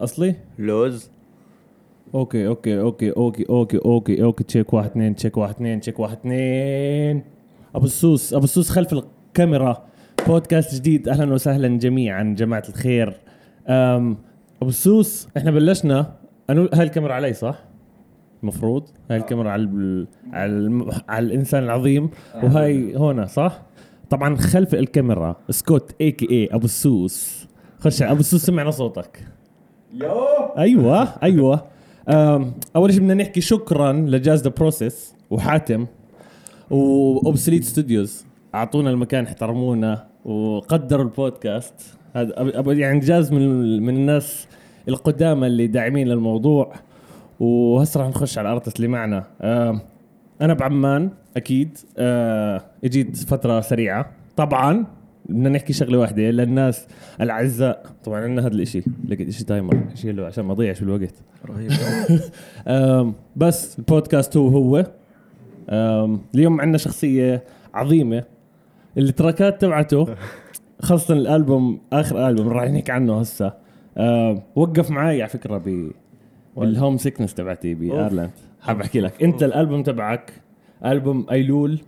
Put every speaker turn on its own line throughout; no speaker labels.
أصلي؟
لوز.
okay okay okay okay okay okay okay check واحد اثنين check واحد اثنين check واحد اثنين. أبو السوس أبو السوس خلف الكاميرا. بودكاست جديد. أهلا وسهلا جميعا جماعة الخير. أم أبو السوس إحنا بلشنا. أنا هاي الكاميرا علي صح؟ المفروض هاي الكاميرا على ال... على. على الإنسان العظيم. وهاي هنا صح؟ طبعا خلف الكاميرا سكوت a.k.a. أبو السوس. خش أبو السوس سمعنا صوتك. أيوه أيوه. أول شيء بدنا نحكي شكرا ل Jazz The Process وحاتم و Obsolete Studios. أعطونا المكان احترمونا وقدروا البودكاست. هذا يعني جاز من من الناس القدامى اللي داعمين للموضوع. وهسه راح نخش على ال artist اللي معنا. أنا بعمان أكيد. أه، أجيت فترة سريعة. طبعا بدنا نحكي شغلة واحدة للناس الأعزاء. طبعا عندنا هذا الإشي. لقيت إشي timer شيله عشان ما اضيعش بالوقت
رهيب.
بس البودكاست هو هو. اليوم عندنا شخصية عظيمة. ال tracks تبعته خاصة الألبوم آخر ألبوم راح نحكي عنه هسه. وقف معي على فكرة ب ال homesickness تبعتي بايرلاند حاب أحكي لك. أنت الألبوم تبعك ألبوم أيلول.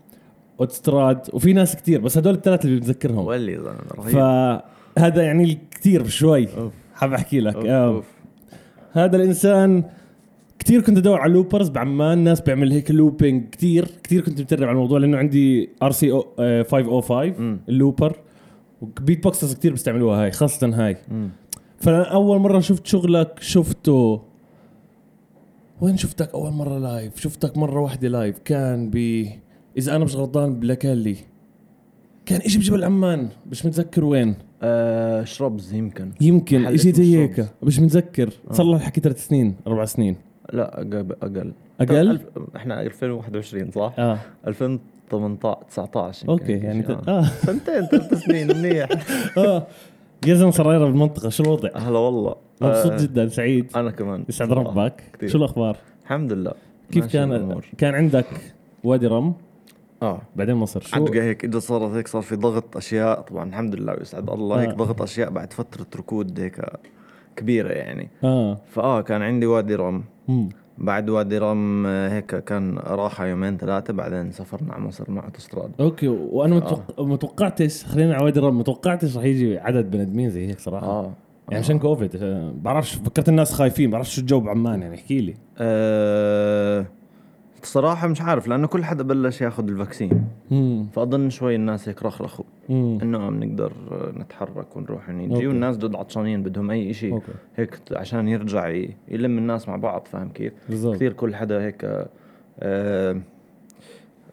أوتستراد وفي ناس كتير بس هدول الثلاثة اللي بتذكرهم
ولي رهيب
فهذا يعني كثير شوي. حاب أحكي لك
أوف،
آه.
أوف.
هذا الإنسان كثير كنت أدور على loopers بعمان ناس بيعمل هيك looping كثير كثير كنت متدرب على الموضوع لأنه عندي RC 505
مم.
ال looper و beatboxers كثير بيستعملوها هاي خاصة هاي. فانا اول مرة شفت شغلك شفته وين شفتك أول مرة live شفتك مرة واحدة live كان ب إذا أنا مش غلطان بلاكالي كان إشي بجبل عمان مش متذكر وين
آه، شربز يمكن
يمكن
إشي
زي هيك. مش متذكر
آه.
صار له حكي ثلاث سنين أربع سنين
لا أقل
أقل
أقل. إحنا 2021 صح؟
آه
2018 19 يمكن okay
يعني. ت-
آه.
آه
سنتين ثلاث سنين منيح
آه يزن صرايرة بالمنطقة شو الوضع
هلا والله
مبسوط
آه،
جدا سعيد
أنا كمان
يسعد. ربك
كتير.
شو الأخبار
الحمد لله
كيف كان
الأمور.
كان عندك وادي رم
آه.
بعدين مصر شو؟
فجأة هيك اجى صارت هيك صار في ضغط أشياء. طبعا الحمد لله ويسعد الله. هيك
آه.
ضغط أشياء بعد فترة ركود هيك كبيرة يعني.
آه.
فآه كان عندي وادي رم.
مم.
بعد وادي رم آه، هيك كان راحة يومين ثلاثة بعدين سافرنا على مصر مع أوتوستراد.
okay وأنا
آه.
متوق... متوقعتش خلينا على وادي الرم متوقعتش رح يجي عدد بني آدمين زي هيك صراحة.
آه.
يعني عشان كوفيد آه، بعرفش فكرت الناس خايفين بعرفش شو الجو بعمان يعني احكي لي.
أه صراحة مش عارف لأنه كل حدا بلش ياخذ ال
vaccine.
فأظن شوي الناس هيك رخرخوا إنه بنقدر آه، نتحرك ونروح. ونيجي والناس dude عطشانين بدهم أي
okay.
هيك عشان يرجع يلم الناس مع بعض فاهم كيف؟
بالضبط.
كثير كل حدا هيك آه آه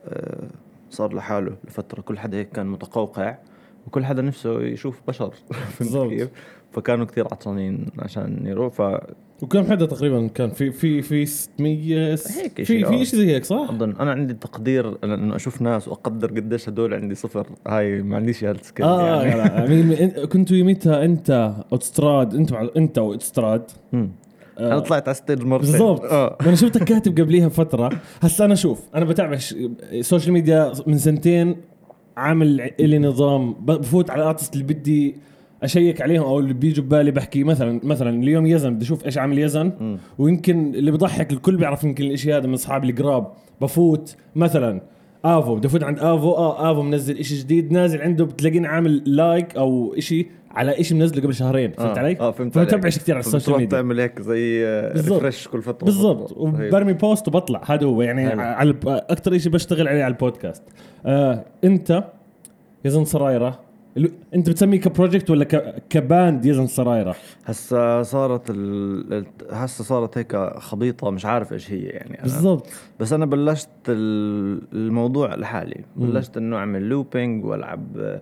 آه صار لحاله لفترة. كل حدا هيك كان متقوقع وكل حدا نفسه يشوف بشر.
بالضبط.
فكانوا كثير عطشانين عشان يروح. ف
وكم حدا تقريبا كان؟ في في في 600
هيك
في في
آه.
شيء زي هيك صح؟
أظن أنا عندي تقدير انه أشوف ناس وأقدر قديش هدول عندي صفر. هاي ما عنديش
هال
scale
آه يعني. يعني كنتوا يوميتها أنت اوتستراد أنت أنت واوتستراد. آه،
أنا طلعت على stage مرتين.
بالضبط.
آه.
أنا شفتك كاتب قبليها بفتره هسا أنا شوف أنا بتابع ال social media من سنتين عامل إلي نظام بفوت على ال artist اللي بدي أشيك عليهم أو اللي بيجوا ببالي بحكي مثلا مثلا اليوم يزن بدي أشوف إيش عامل يزن. ويمكن اللي بضحك الكل بيعرف يمكن الإشي هذا من اصحابي القراب بفوت مثلا آفو بدي أفوت عند آفو آه آفو منزل إشي جديد نازل عنده بتلاقيني عامل like أو إشي على إشي منزله قبل شهرين فهمت
آه.
علي؟
آه فهمت
فما
عليك.
بتابعش كثير على ال
social
media
تعمل هيك زي. refresh كل فترة
بالضبط. وبرمي post وبطلع هذا هو يعني. على أكثر شيء بشتغل عليه على البودكاست آه أنت يزن سرايرة ال- انت بتسميه ك project ولا ك... ك band يزن سرايرة؟
هسا صارت ال... هسا صارت هيك خليطه مش عارف إيش هي يعني.
بالضبط.
بس أنا بلشت ال- الموضوع لحالي. بلشت إنه أعمل looping وألعب آه،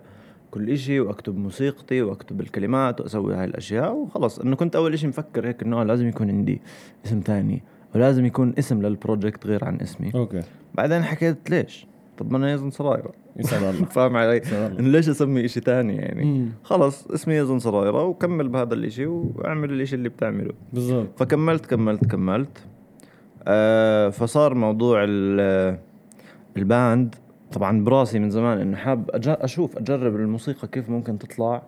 كل إشي وأكتب موسيقتي وأكتب الكلمات وأسوي هاي الأشياء وخلص. إنه كنت أول إشي مفكر هيك إنه لازم يكون عندي اسم ثاني ولازم يكون اسم لل project غير عن اسمي.
okay.
بعدين حكيت ليش؟ طب ما أنا يزن سرايرة
يسعد الله.
فاهم علي؟ ليش أسمي إشي تاني يعني؟
مم.
خلص اسمي يزن سرايرة وكمل بهذا الإشي وأعمل الإشي اللي بتعمله.
بالضبط.
فكملت كملت كملت. آه فصار موضوع ال- ال band. طبعا براسي من زمان إنه حاب أشوف أجرب الموسيقى كيف ممكن تطلع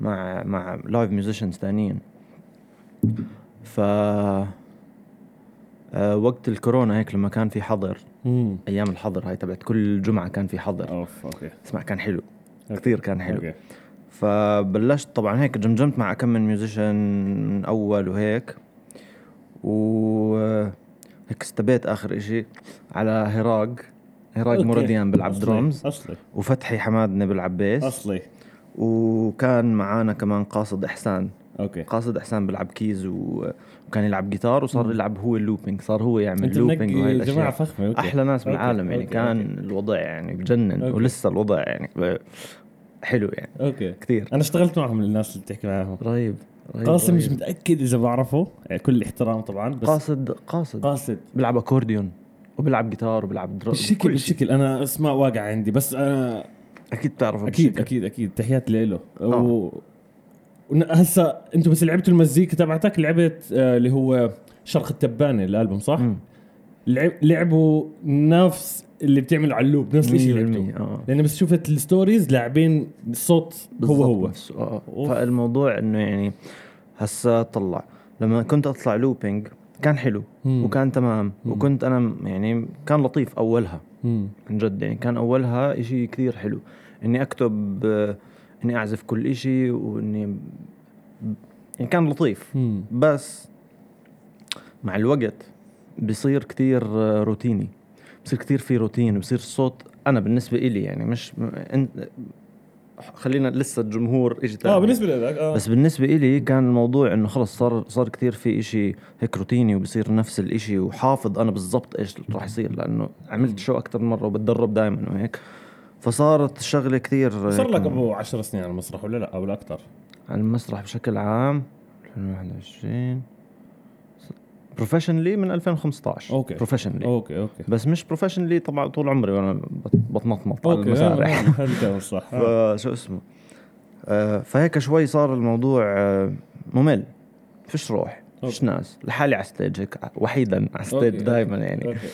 مع مع live musicians ثانيين ف آه وقت الكورونا هيك لما كان في حظر
امم
أيام الحظر هاي تبعت كل جمعة كان في حظر.
أوف okay.
اسمع كان حلو. كثير كان حلو.
okay.
فبلشت طبعا هيك جمجمت مع كم من musician من أول وهيك و هيك استقريت آخر إشي على هراق. هراق
okay.
مراديان بيلعب. درامز
أصلي.
وفتحي حمادني بيلعب bass
أصلي.
وكان معانا كمان قاصد إحسان.
okay.
قاصد إحسان بيلعب keys و... وكان يلعب جيتار وصار يلعب هو ال looping صار هو يعمل
أنت
looping وهي الاشياء
جماعة فخمة okay
أحلى ناس
okay،
بالعالم يعني
okay،
كان
okay.
الوضع يعني بجنن
okay.
ولسه الوضع يعني. حلو يعني
okay
كثير
أنا اشتغلت معهم الناس اللي بتحكي معاهم
رهيب
قاسم مش. متأكد إذا بعرفه يعني كل احترام طبعا بس
قاصد قاصد
قاصد
بيلعب اكورديون وبيلعب جيتار وبيلعب drum
بالشكل. بالشكل أنا أسماء واقع عندي بس أنا
أكيد بتعرفه
أكيد
بالشكل.
أكيد أكيد تحيات له
آه.
هسا أنتم بس لعبتوا المزيكا تبعتك لعبت آه اللي هو شرق التبانة الألبوم صح؟
مم.
لعب لعبوا نفس اللي بتعملوا على ال loop نفس الشيء اللي
100%
لعبتوه
آه
لأن بس شفت ال stories لاعبين الصوت هو هو
آه
أوف.
فالموضوع إنه يعني هسا طلع لما كنت أطلع looping كان حلو
مم.
وكان تمام
مم.
وكنت أنا يعني كان لطيف أولها
مم.
عن جد يعني كان أولها إشي كثير حلو إني أكتب آه، إني أعزف كل إشي وإني يعني كان لطيف.
مم.
بس مع الوقت بصير كتير آه، روتيني. بصير كتير في روتين بصير الصوت أنا بالنسبة إلي يعني مش انت خلينا لسه الجمهور اجى
آه بالنسبة لك آه.
بس بالنسبة إلي كان الموضوع إنه خلص صار صار كثير في إشي هيك روتيني وبصير نفس الإشي وحافظ أنا بالضبط إيش راح يصير لأنه عملت شو أكثر من مرة وبتدرب دائما وهيك. فصارت الشغلة كثير
صار لك أبو 10 سنين على المسرح ولا لا؟ أو أكثر.
على المسرح بشكل عام 2021 professionally من 2015
okay.
professionally
okay okay.
بس مش professionally طبعا طول عمري وأنا بت- بتنطنط على
okay
المسارح
هذا كان صح. آه.
فشو اسمه؟ آه فهيك شوي صار الموضوع آه ممل. فيش روح فيش
okay.
ناس. لحالي على stage هيك وحيدا على stage
okay.
دائما يعني.
okay.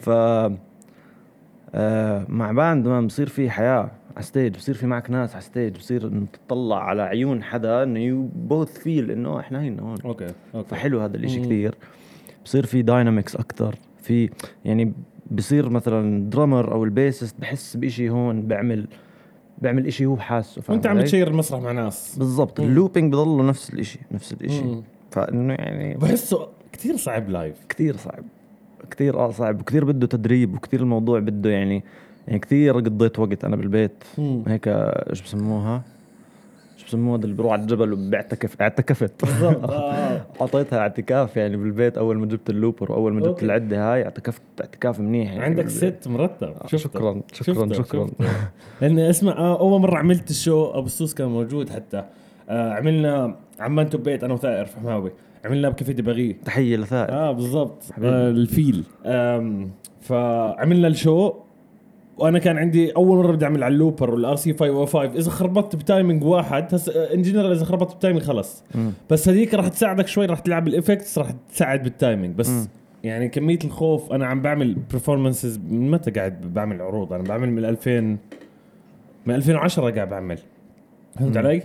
ف آه مع باند ما بصير في حياة على stage بصير في معك ناس على stage بصير انه تطلع على عيون حدا انه you both feel إنه إحنا هنا هون
okay okay
فحلو هذا الإشي
مم.
كثير بصير في dynamics أكثر في يعني بصير مثلا drummer أو ال bassist بحس بإشي هون بيعمل بيعمل إشي هو حاسه
وأنت عم؟ تشير المسرح مع ناس
بالضبط.
ال
looping بضله نفس الإشي نفس الإشي. فإنه يعني
بحسه كثير صعب live
كثير صعب كثير آه صعب وكثير بده تدريب وكثير الموضوع بده يعني يعني كثير قضيت وقت أنا بالبيت هيك إيش بسموها إيش بسموها اللي بيروح على الجبل وبيعتكف اعتكفت
بالضبط آه.
أعطيتها اعتكاف يعني بالبيت أول ما جبت ال looper وأول ما جبت. العدة هاي اعتكفت اعتكاف منيح يعني
عندك. ست مرتب
آه،. شكرا شكرا شكرا
شفته. لأن اسمع آه، أول مرة عملت ال show أبو السوس كان موجود حتى آه عملنا عمانته ببيت أنا وثائر فحماوي عملنا بكافيه دباغي
تحية لثائر.
آه بالضبط. آه الفيل. فعملنا ال show. وأنا كان عندي أول مرة بدي أعمل على ال looper وال RC 505 إذا خربطت ب timing واحد هسه in general إذا خربطت ب timing
خلص.
بس هذيك راح تساعدك شوي راح تلعب ال effects راح تساعد بال timing. بس
مم.
يعني كمية الخوف أنا عم بعمل performances من متى قاعد بعمل عروض؟ أنا بعمل من 2000 من 2010 قاعد بعمل. فهمت. علي؟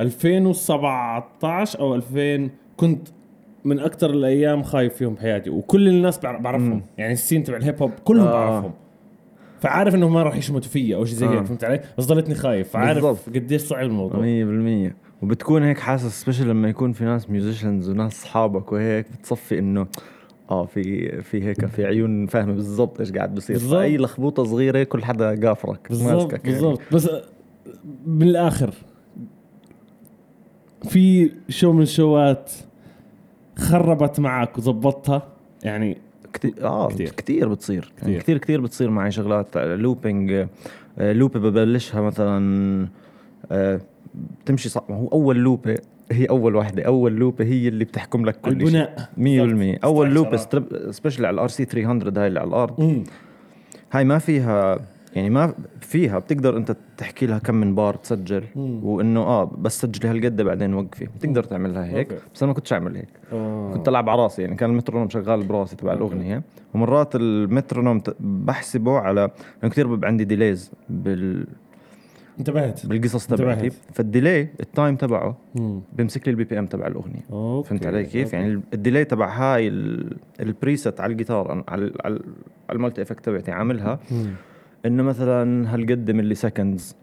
2017 أو 2000 كنت من أكثر الأيام خايف فيهم بحياتي وكل الناس بعر- بعرفهم
مم.
يعني ال scene تبع ال hip hop كلهم
آه.
بعرفهم فعارف انه ما راح يشمتوا فيا أو شيء زي
آه.
هيك فهمت علي بس ضلتني خايف فعارف
بالضبط.
قديش صعب الموضوع
100% وبتكون هيك حاسس special لما يكون في ناس musicians وناس اصحابك وهيك بتصفي إنه آه في في هيك في عيون فاهمة بالضبط إيش قاعد بصير
بالضبط.
اي لخبوطة صغيرة كل حدا قافرك
بالضبط
ماسكك يعني.
بالضبط بس آه، من الآخر في show من ال show ات خربت معك وظبطتها؟ يعني
كتير آه
كتير.
كتير, بتصير.
كتير.
يعني كتير. كتير بتصير معي شغلات. looping loop ة ببلشها مثلا آه، بتمشي صح. هو أول loop ة هي أول واحدة. أول loop ة هي اللي بتحكم لك كل شيء.
البناء.
100% أول loop
ة
structure ات. specially على ال RC 300 هاي اللي على الأرض.
مم.
هاي ما فيها يعني ما فيها. بتقدر أنت تحكي لها كم من بار تسجل
مم.
وإنه آه بس سجلي هالقد بعدين وقفي بتقدر تعملها هيك
okay.
بس أنا ما كنتش أعمل هيك
آه.
كنت ألعب على راسي يعني كان المترونوم شغال براسي تبع
okay.
الأغنية ومرات المترونوم بحسبه على لأنه كثير بيبقى عندي delays بال
انتبهت
بالقصص. تبعتي فال delay ال
time تبعه.
بيمسك لي ال BPM تبع الأغنية
okay
فهمت علي كيف؟
okay.
يعني ال delay تبع هاي ال- ال preset على الجيتار على ال multi effect تبعتي عاملها
مم.
إنه مثلا هالقد milliseconds ال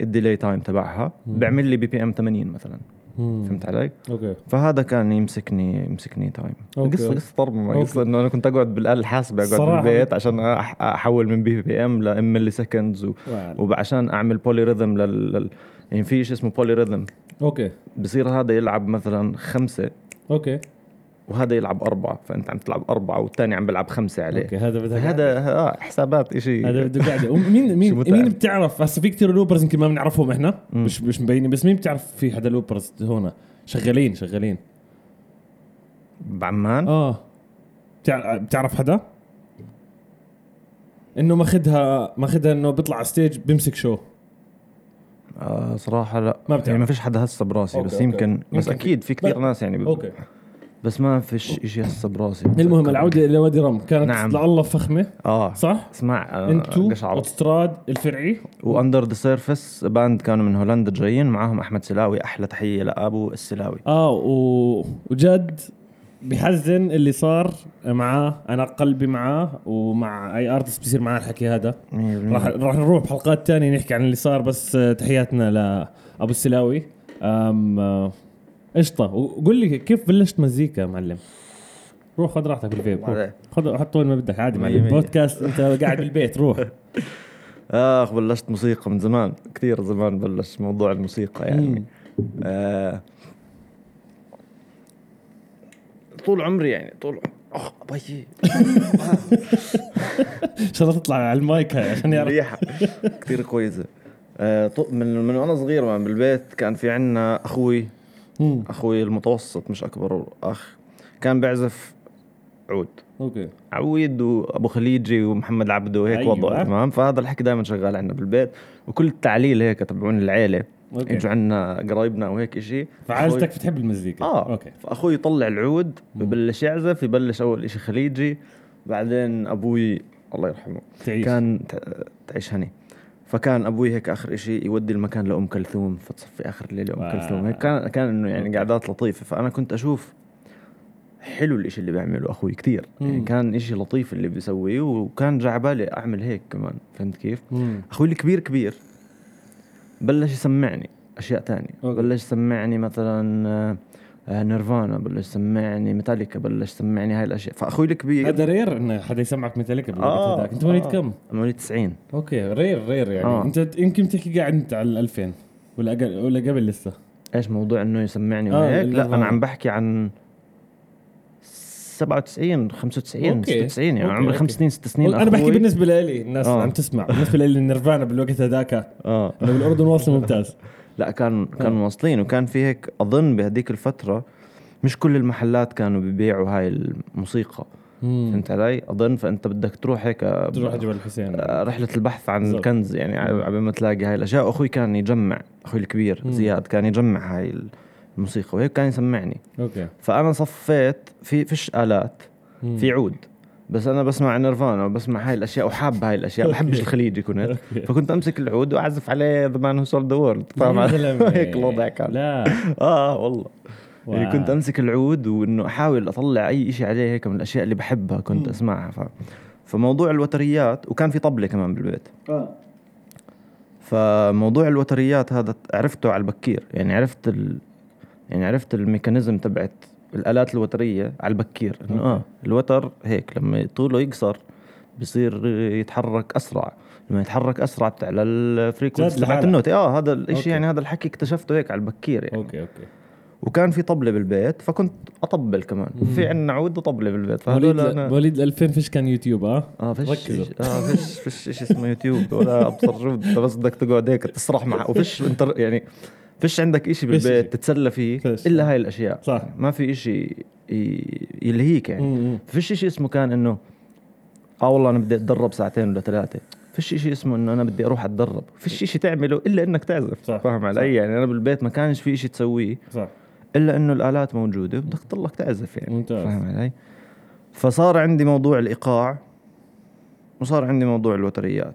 delay time تبعها. بيعمل لي BPM 80 مثلا
مم.
فهمت علي؟
okay
فهذا كان يمسكني يمسكني time
okay.
قصه قصة طرمه
okay.
قصة إنه أنا كنت أقعد بالآلة الحاسبة أقعد
صراحة.
بالبيت عشان أحول من BPM ل milliseconds و... وعشان أعمل polyrhythm لل... لل... يعني في شيء اسمه polyrhythm
okay
بصير هذا يلعب مثلا خمسة
okay
وهذا يلعب أربعة فأنت عم تلعب أربعة والثاني عم بيلعب خمسة عليه
okay هذا بدك
هذا آه حسابات إشي
هذا بده قاعدة ومين مين. مين بتعرف هسه في كثير loopers يمكن ما بنعرفهم إحنا
مم.
مش مش مبينين بس مين بتعرف في حدا loopers هون شغالين شغالين
بعمان
آه بتع- بتعرف حدا؟ إنه ماخذها ماخذها إنه بيطلع على stage بيمسك show
آه صراحة لا
ما بتعرف.
يعني ما فيش حدا هسه براسي
okay،
بس
okay.
يمكن بس
يمكن في-
أكيد في كثير. ناس يعني.
أوكي
بس ما فيش إشي هسه براسي.
المهم العودة إلى وادي رم. كانت
نعم.
لله فخمة
آه.
صح؟
اسمع آه
انتو أوتستراد الفرعي.
Under the Surface band كانوا من هولندا جايين. معاهم أحمد سلاوي. أحلى تحية لأبو السلاوي.
آه و... وجد بحزن اللي صار معاه. أنا قلبي معاه ومع أي artist بصير معاه الحكي هذا. راح راح نروح بحلقات تانية نحكي عن اللي صار بس آه، تحياتنا لأبو السلاوي. أم قشطة. وقول لي كيف بلشت مزيكا يا معلم؟ روح خذ راحتك بالفيب روح. خذ حط وين ما بدك عادي معلم. بودكاست انت قاعد بالبيت روح.
آخ بلشت موسيقى من زمان كثير زمان بلش موضوع الموسيقى يعني. آه طول عمري يعني طول أخ بيي
إن شاء الله تطلع على المايك هاي عشان يعرف؟
ريحه كثير كويسة. آه من من وأنا صغير بالبيت كان في عنا أخوي
مم.
أخوي المتوسط مش أكبر أخ كان بيعزف عود.
okay.
عويد وأبو خليجي ومحمد عبده وهيك
أيوة.
وضعه تمام؟ فهذا الحكي دائما شغال عندنا بالبيت. وكل التعليل هيك تبعون العيلة.
okay.
يجوا عنا قرايبنا وهيك شيء
فعائلتك بتحب المزيكا.
آه.
okay.
فأخوي يطلع العود ببلش يعزف يبلش أول شيء خليجي بعدين أبوي الله يرحمه
تعيش.
كان تعيش هني. فكان أبوي هيك آخر شيء يودي المكان لأم كلثوم فتصفي آخر الليل ام
آه.
كلثوم هيك كان كان إنه يعني قعدات لطيفة فأنا كنت أشوف حلو الإشي اللي بيعمله أخوي كتير يعني. كان إشي لطيف اللي بيسويه وكان جا بالي أعمل هيك كمان فهمت كيف
مم.
أخوي الكبير كبير بلش يسمعني أشياء تانية
okay.
بلش يسمعني مثلا آه، آه، نيرفانا بلش يسمعني ميتاليكا بلش يسمعني هاي الأشياء فأخوي الكبير
هذا rare إنه حدا يسمعك ميتاليكا بالوقت
آه،
هذاك أنت مواليد
آه.
كم؟
مواليد 90
okay rare rare يعني
آه.
أنت يمكن تحكي قاعد أنت على ال 2000 ولا أقل ولا قبل لسه
إيش موضوع إنه يسمعني
آه،
وهيك لا أنا عم بحكي عن 97 95
okay.
96 يعني
okay،
عمري. خمس سنين ست سنين
أنا بحكي بالنسبة لي الناس
آه.
عم تسمع بالنسبة لي النيرفانا بالوقت هذاك
آه
أنا بالأردن واصل ممتاز
لا كان كانوا واصلين وكان في هيك أظن بهديك الفترة مش كل المحلات كانوا بيبيعوا هاي الموسيقى. فهمت علي؟ أظن فأنت بدك تروح هيك
تروح جبل الحسين.
رحلة البحث عن
بالضبط.
الكنز يعني على ما تلاقي هاي الأشياء. وأخوي كان يجمع أخوي الكبير
مم.
زياد كان يجمع هاي الموسيقى وهيك كان يسمعني.
okay.
فأنا صفيت في فيش آلات
مم.
في عود. بس أنا بسمع نيرفانا وبسمع هاي الأشياء وحاب هاي الأشياء بحبش الخليجي كنت. فكنت أمسك العود وأعزف عليه The Man Who Sold the World فاهم. هيك الوضع كان
لا
آه والله يعني
wow.
كنت أمسك العود وإنه أحاول أطلع أي شيء عليه هيك من الأشياء اللي بحبها كنت
مم.
أسمعها ف... فموضوع الوتريات وكان في طبلة كمان بالبيت
آه.
فموضوع الوتريات هذا عرفته على البكير يعني عرفت ال... يعني عرفت ال mechanism تبعت الآلات الوترية على البكير إنه
آه.
الوتر هيك لما طوله يقصر بصير يتحرك أسرع لما يتحرك أسرع بتعلى ال
frequency
تبعت.
ال
note آه هذا. الشيء يعني هذا الحكي اكتشفته هيك على البكير يعني
okay okay
وكان في طبلة بالبيت فكنت أطبل كمان
مم.
في عندنا عود وطبلة بالبيت
مواليد
فهذول أنا
مواليد 2000 فيش كان يوتيوب آه
آه فيش
ركزوا.
آه فيش فيش شيء اسمه يوتيوب ولا أبصر شو بس بدك تقعد هيك تسرح مع وفيش انت يعني فيش عندك إشي بالبيت
إشي.
تتسلى فيه
فيش.
إلا هاي الأشياء
صح
ما في إشي يلهيك يعني. فيش شيء اسمه كان إنه آه والله أنا بدي أتدرب ساعتين ولا ثلاثة فيش شيء اسمه إنه أنا بدي أروح أتدرب فيش شيء تعمله إلا إنك تعزف
صح.
فاهم
صح.
علي يعني أنا بالبيت ما كانش في شيء تسويه
صح
إلا إنه الآلات موجودة بدك تضلك تعزف يعني
ممتاز.
فاهم علي؟ فصار عندي موضوع الإيقاع وصار عندي موضوع الوتريات.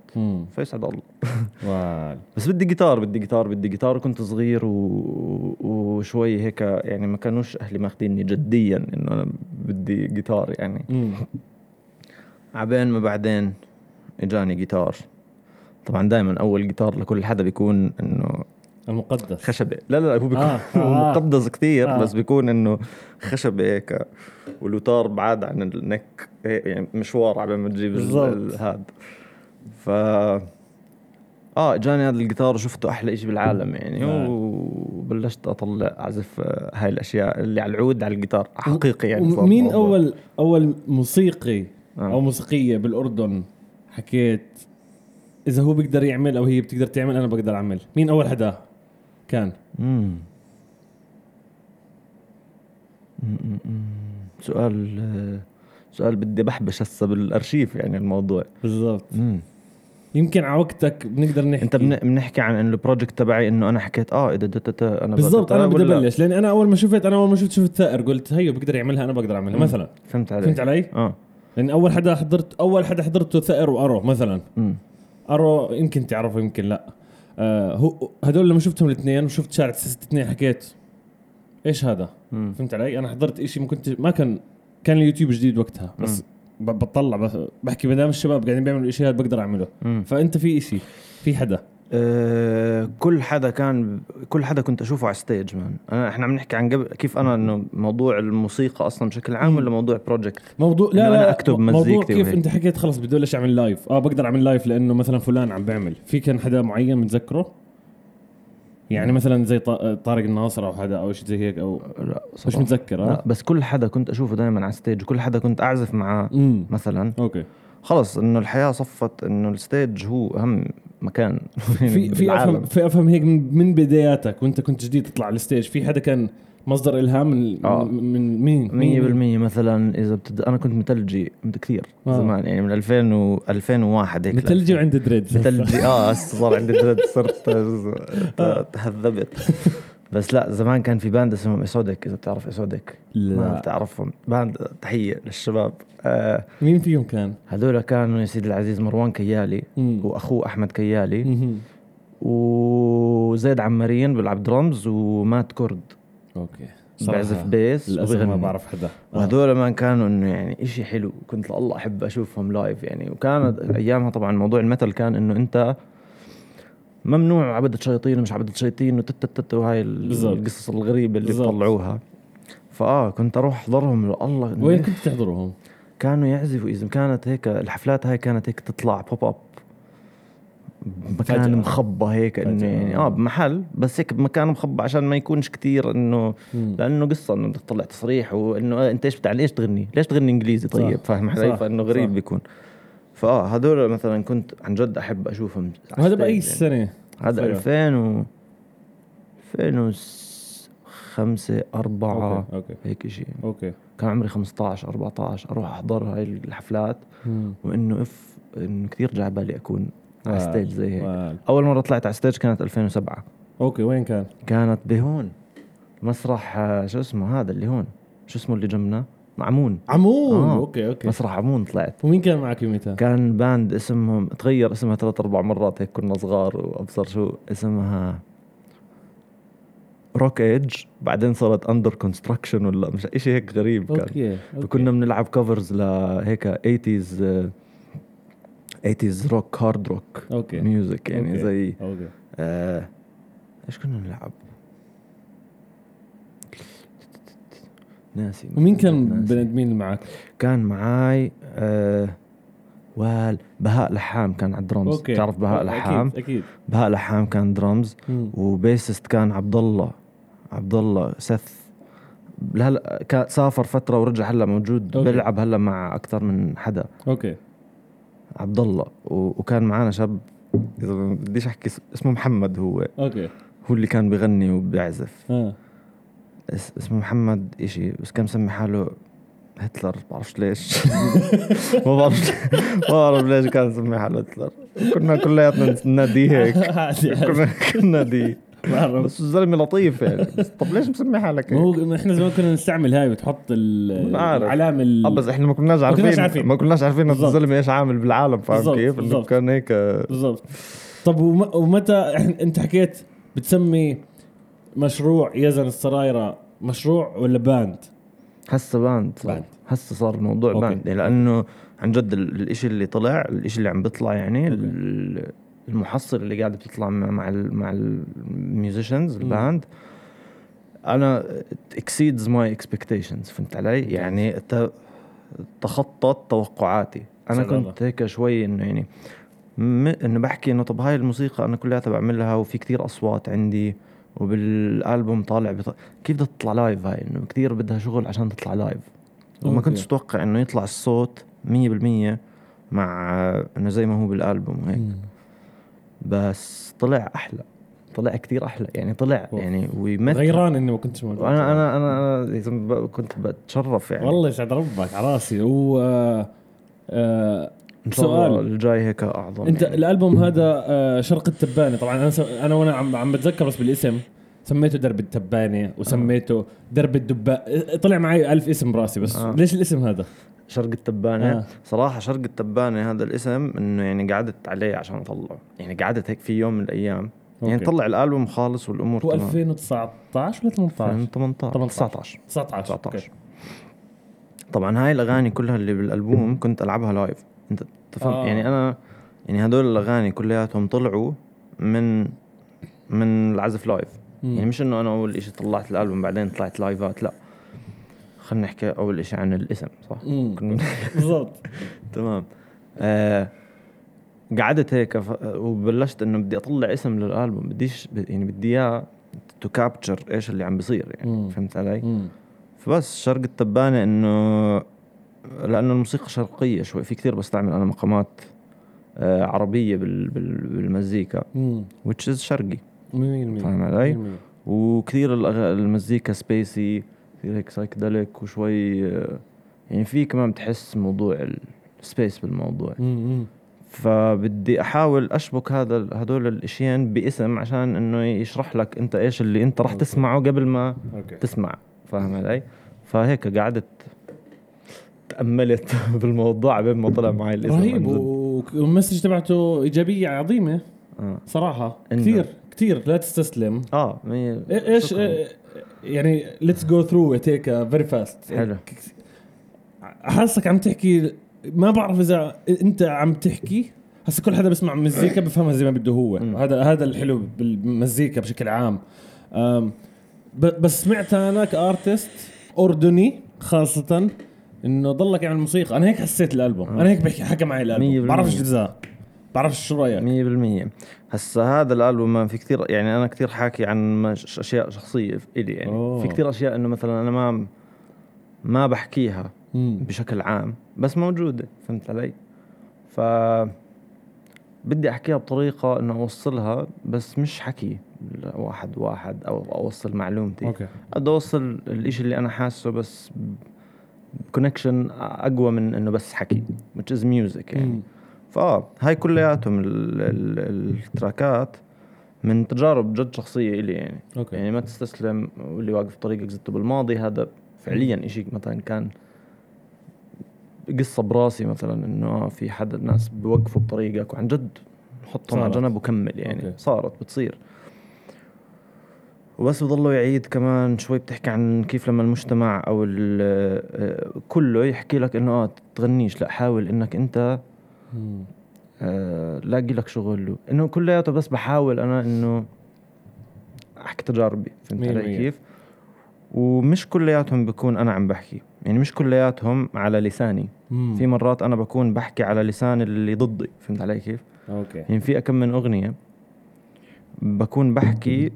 فيسعد الله. بس بدي جيتار بدي جيتار بدي جيتار كنت صغير و... وشوي هيك يعني ما كانوش أهلي ماخذيني جديا إنه أنا بدي جيتار يعني. عبين ما بعدين إجاني جيتار طبعا دائما أول جيتار لكل حدا بيكون إنه
المقدس
خشبة لا لا هو بيكون
آه، آه.
مقدس كثير
آه.
بس بيكون إنه خشبة هيك والأوتار بعاد عن ال neck يعني مشوار على ما تجيب هاد ف آه إجاني هذا الجيتار وشفته أحلى شيء بالعالم يعني
نعم.
وبلشت أطلع أعزف آه، هاي الأشياء اللي على العود على الجيتار حقيقي يعني
مين
موضوع.
اول أول موسيقي
آه.
أو موسيقية بالأردن حكيت إذا هو بيقدر يعمل أو هي بتقدر تعمل أنا بقدر أعمل مين أول حدا كان.
مم. سؤال سؤال بدي بحبش هسه بالأرشيف يعني الموضوع.
بالضبط. يمكن على وقتك بنقدر نحكي.
انت بن- بنحكي عن إنه البروجكت تبعي إنه أنا حكيت آه إذا أنا
بالضبط أنا بدي أبلش. لأن أنا أول ما شفت أنا أول ما شفت شفت ثائر. قلت هيو بقدر يعملها أنا بقدر
أعملها.
مثلا.
فهمت علي
فهمت علي؟
آه.
لأن أول حدا حضرت أول حدا حضرته ثائر وأرو مثلا.
مم.
أرو يمكن تعرفه يمكن لا. آه هو هدول لما شفتهم الاثنين وشفت شارع 662 حكيت إيش هذا؟
مم.
فهمت علي؟ أنا حضرت إشي ما كنت ما كان كان اليوتيوب جديد وقتها بس ب- بطلع بحكي ما دام الشباب قاعدين بيعملوا هذا بقدر أعمله
مم.
فأنت في إشي في حدا
آه، كل حدا كان كل حدا كنت أشوفه على stage man أنا إحنا عم نحكي عن قبل كيف أنا إنه موضوع الموسيقى أصلا بشكل عام ولا موضوع project
موضوع
إنه
لا
أنا
لا
أكتب
موضوع
مزيكتي
كيف
وهيك.
أنت حكيت خلص بدي أعمل live آه بقدر أعمل live لأنه مثلا فلان عم بيعمل في كان حدا معين متذكره؟ يعني مثلا زي طارق الناصر أو حدا أو شيء زي هيك أو
لا
مش
صراحة.
متذكر
لا
آه؟
بس كل حدا كنت أشوفه دائما على stage وكل حدا كنت أعزف معاه مثلا.
أوكي.
خلص إنه الحياة صفت إنه الستيج هو أهم مكان
في في. افهم في أفهم هيك من, من بداياتك وأنت كنت جديد تطلع على الستيج في حدا كان مصدر إلهام من,
آه.
من, مين؟
مية
مين؟
بالمية مثلا إذا بتد... أنا كنت متلجي من كثير
آه.
زمان يعني من 2000 و 2001 هيك
متلجي وعند دريدز
متلجي آه صار عندي درد صرت تهذبت بس لا زمان كان في باند اسمهم اسودك إذا بتعرف اسودك ما
لا
بتعرفهم باند تحية للشباب آه
مين فيهم كان؟
هذول كانوا يا سيدي العزيز مروان كيالي
مم.
وأخوه أحمد كيالي
مهم.
وزيد عمارين بيلعب درمز ومات كرد
okay
بعزف bass
للأسف ما. بعرف حدا آه.
وهذول ما كانوا إنه يعني إشي حلو كنت الله أحب أشوفهم live يعني وكانت أيامها طبعا موضوع ال metal كان إنه أنت ممنوع عبدة شياطين ومش عبدة شياطين وهاي. القصص الغريبة اللي. بيطلعوها فآه كنت أروح أحضرهم الله
وين كنت تحضرهم؟
كانوا يعزفوا إذا كانت هيك الحفلات هاي كانت هيك تطلع pop
up.
مكان مخبى هيك انه. يعني آه بمحل بس هيك بمكان مخبى عشان ما يكونش كتير انه. لأنه قصة إنه بدك تطلع تصريح وإنه آه، أنت إيش بتاع ليش تغني؟ ليش تغني إنجليزي طيب؟ فاهم علي؟ فإنه غريب
صح.
بيكون فآه هذول مثلا كنت عن جد أحب أشوفهم على
وهذا
ال stage
باي
يعني.
سنة؟
هذا
صغير.
2000 و 2005 4
okay okay
هيك شيء
okay
كان عمري 15 14 أروح أحضر هاي الحفلات
مم.
وإنه إف إنه كثير جا على بالي أكون على
آه.
stage زي هيك
وال.
أول مرة طلعت على stage كانت 2007
okay وين كان؟
كانت بهون مسرح آه، شو اسمه هذا اللي هون شو اسمه اللي جنبنا معمون
عمون
آه.
okay okay
مسرح عمون طلعت
ومين كان معك يوميتها؟
كان band اسمهم تغير اسمها ثلاث أربع مرات هيك كنا صغار وأبصر شو اسمها Rock Age بعدين صارت Under Construction ولا مش شيء هيك غريب كان
okay okay.
كنا بنلعب covers لهيك 80s آه، 80s rock hard rock
okay
music يعني
okay.
زي
okay
آه إيش كنا نلعب؟ ناسي
ومين كان
ناسي.
بنت مين اللي معك؟
كان معاي آه وال بهاء لحام كان على ال
drums okay.
تعرف بهاء
okay،
لحام؟
أكيد. أكيد
بهاء لحام كان درمز.
و
bassist كان عبد الله عبد الله سث هلا كان سافر فترة ورجع هلا موجود
okay.
بيلعب هلا مع أكثر من حدا.
okay.
عبد الله وكان معنا شاب إذا بديش أحكي اس- اسمه محمد هو.
okay.
هو اللي كان بغني وبيعزف. اس- اسمه محمد إشي بس كان مسمي حاله هتلر بعرفش ليش ما بعرف ما بعرف ليش كان مسمي حاله هتلر كنا كلياتنا نناديه هيك كنا كنا
بعرف
بس الزلمة لطيف يعني بس طب ليش مسمي حالك
ما
هيك؟
هو إحنا زمان كنا نستعمل هاي وتحط. العلامة ال-
آه بس إحنا ما كناش عارفين. ما كناش عارفين. الزلمة إيش عامل بالعالم فاهم كيف؟
إنه.
كان هيك
بالضبط طب وم- ومتى أنت حكيت بتسمي مشروع يزن السرايرة مشروع ولا باند؟
هسه band.
band.
هسه صار الموضوع
okay.
band لأنه عن جد ال- الإشي اللي طلع الإشي اللي عم بيطلع يعني ال- المحصل اللي قاعد بتطلع مع مع ال مع ال musicians ال band أنا exceeds my expectations فهمت علي؟ يعني ت- تخطط توقعاتي
أنا.
كنت هيك شوي إنه يعني م... إنه بحكي إنه طب هاي الموسيقى أنا كلياتها بعملها وفي كتير أصوات عندي وبالألبوم طالع بط... كيف بدها تطلع live هاي؟ إنه كتير بدها شغل عشان تطلع live وما. كنتش أتوقع إنه يطلع الصوت 100% مع إنه زي ما هو بالألبوم وهيك بس طلع أحلى. طلع كتير أحلى. يعني طلع. يعني ويمت
غيران إني ما كنتش موجود.
أنا أنا أنا ب- كنت بتشرف يعني.
والله يسعد ربك على راسي. و آه، آه، سؤال.
الجاي هيك أعظم
أنت
يعني.
الألبوم هذا آه، شرق التبانة طبعا أنا س... أنا وأنا عم عم بتذكر بس بالاسم سميته درب التبانة وسميته درب الدباء طلع معي ألف اسم براسي بس
آه.
ليش الاسم هذا؟
شرق التبانة
آه.
صراحة شرق التبانة هذا الاسم إنه يعني قعدت عليه عشان أطلعه يعني قعدت هيك في يوم من الأيام يعني
أوكي.
طلع الألبوم خالص والأمور
هو
تمام
2019 ولا 18
18
18.
19
19
19
أوكي.
طبعا هاي الأغاني كلها اللي بالألبوم كنت ألعبها live أنت تفهم
آه.
يعني أنا يعني هدول الأغاني كلياتهم طلعوا من من العزف live
مم.
يعني مش إنه أنا أول إشي طلعت الألبوم بعدين طلعت live ات لا خلينا نحكي أول إشي عن الاسم صح
بالضبط
تمام آه قعدت هيك. وبلشت إنه بدي أطلع اسم للألبوم بديش يعني بدي إياه to capture إيش اللي عم بيصير يعني
مم.
فهمت علي؟
مم.
فبس شرق التبانة إنه لأنه الموسيقى شرقية شوي في كثير بستعمل أنا مقامات آه عربية بال... بال... بالمزيكا which is شرقي
100%
فاهم علي؟
100%.
وكثير المزيكا spacey كثير هيك psychedelic وشوي آه، يعني في كمان بتحس موضوع ال space بالموضوع
مم.
فبدي أحاول أشبك هذا هدول الاشيين باسم عشان إنه يشرح لك أنت إيش اللي أنت راح
أوكي.
تسمعه قبل ما
أوكي
تسمع فاهم علي؟ فهيك قعدت تأملت بالموضوع قبل ما طلع معي الإسم
رهيب وال message تبعته إيجابية عظيمة
آه,
صراحة.
إنه-
كثير كثير لا تستسلم.
آه
إيه-
إيش.
إيه، يعني let's go through it هيك very fast
حلو.
حاسك عم تحكي ما بعرف إذا أنت عم تحكي. هسه كل حدا بيسمع مزيكا بفهمها زي ما بده هو. هذا هذا الحلو بالمزيكا بشكل عام. بس سمعت أنا كأرتست أردني خاصة. إنه ضلك يعمل موسيقى أنا هيك حسيت
الألبوم.
أنا هيك بحكي حكى معي
الألبوم.
بعرفش اجزاء بعرفش شو رأيك
مية بالمية هسا هذا الألبوم ما في كثير يعني أنا كثير حاكي عن أشياء شخصية إلي يعني
أوه.
في كثير أشياء إنه مثلا أنا ما ما بحكيها
مم.
بشكل عام بس موجودة فهمت علي؟ ف بدي أحكيها بطريقة إنه أوصلها بس مش حكي واحد واحد أو أوصل معلومتي
أوكي
قد أوصل الإشي اللي أنا حاسه بس connection أقوى من إنه بس حكي which is music يعني. فاه هاي كلياتهم ال- ال- ال track ات من تجارب جد شخصية إلي يعني
أوكي
يعني ما تستسلم واللي واقف طريقك زدته بالماضي هذا فعليا إشي مثلا كان قصة براسي مثلا إنه في حدا الناس بوقفوا بطريقك وعن جد حطهم على. جنب وكمل يعني
أوكي.
صارت بتصير وبس بضلوا يعيد كمان شوي بتحكي عن كيف لما المجتمع أو ال- آه، كله يحكي لك إنه آه تغنيش لا حاول إنك
أنت.
آه، لاقي لك شغل إنه كلياته بس بحاول أنا إنه أحكي تجاربي فهمت علي. كيف؟ ومش كلياتهم بكون أنا عم بحكي يعني مش كلياتهم على لساني
مم.
في مرات أنا بكون بحكي على لسان اللي ضدي فهمت علي كيف؟
أوكي
يعني في كم من أغنية بكون بحكي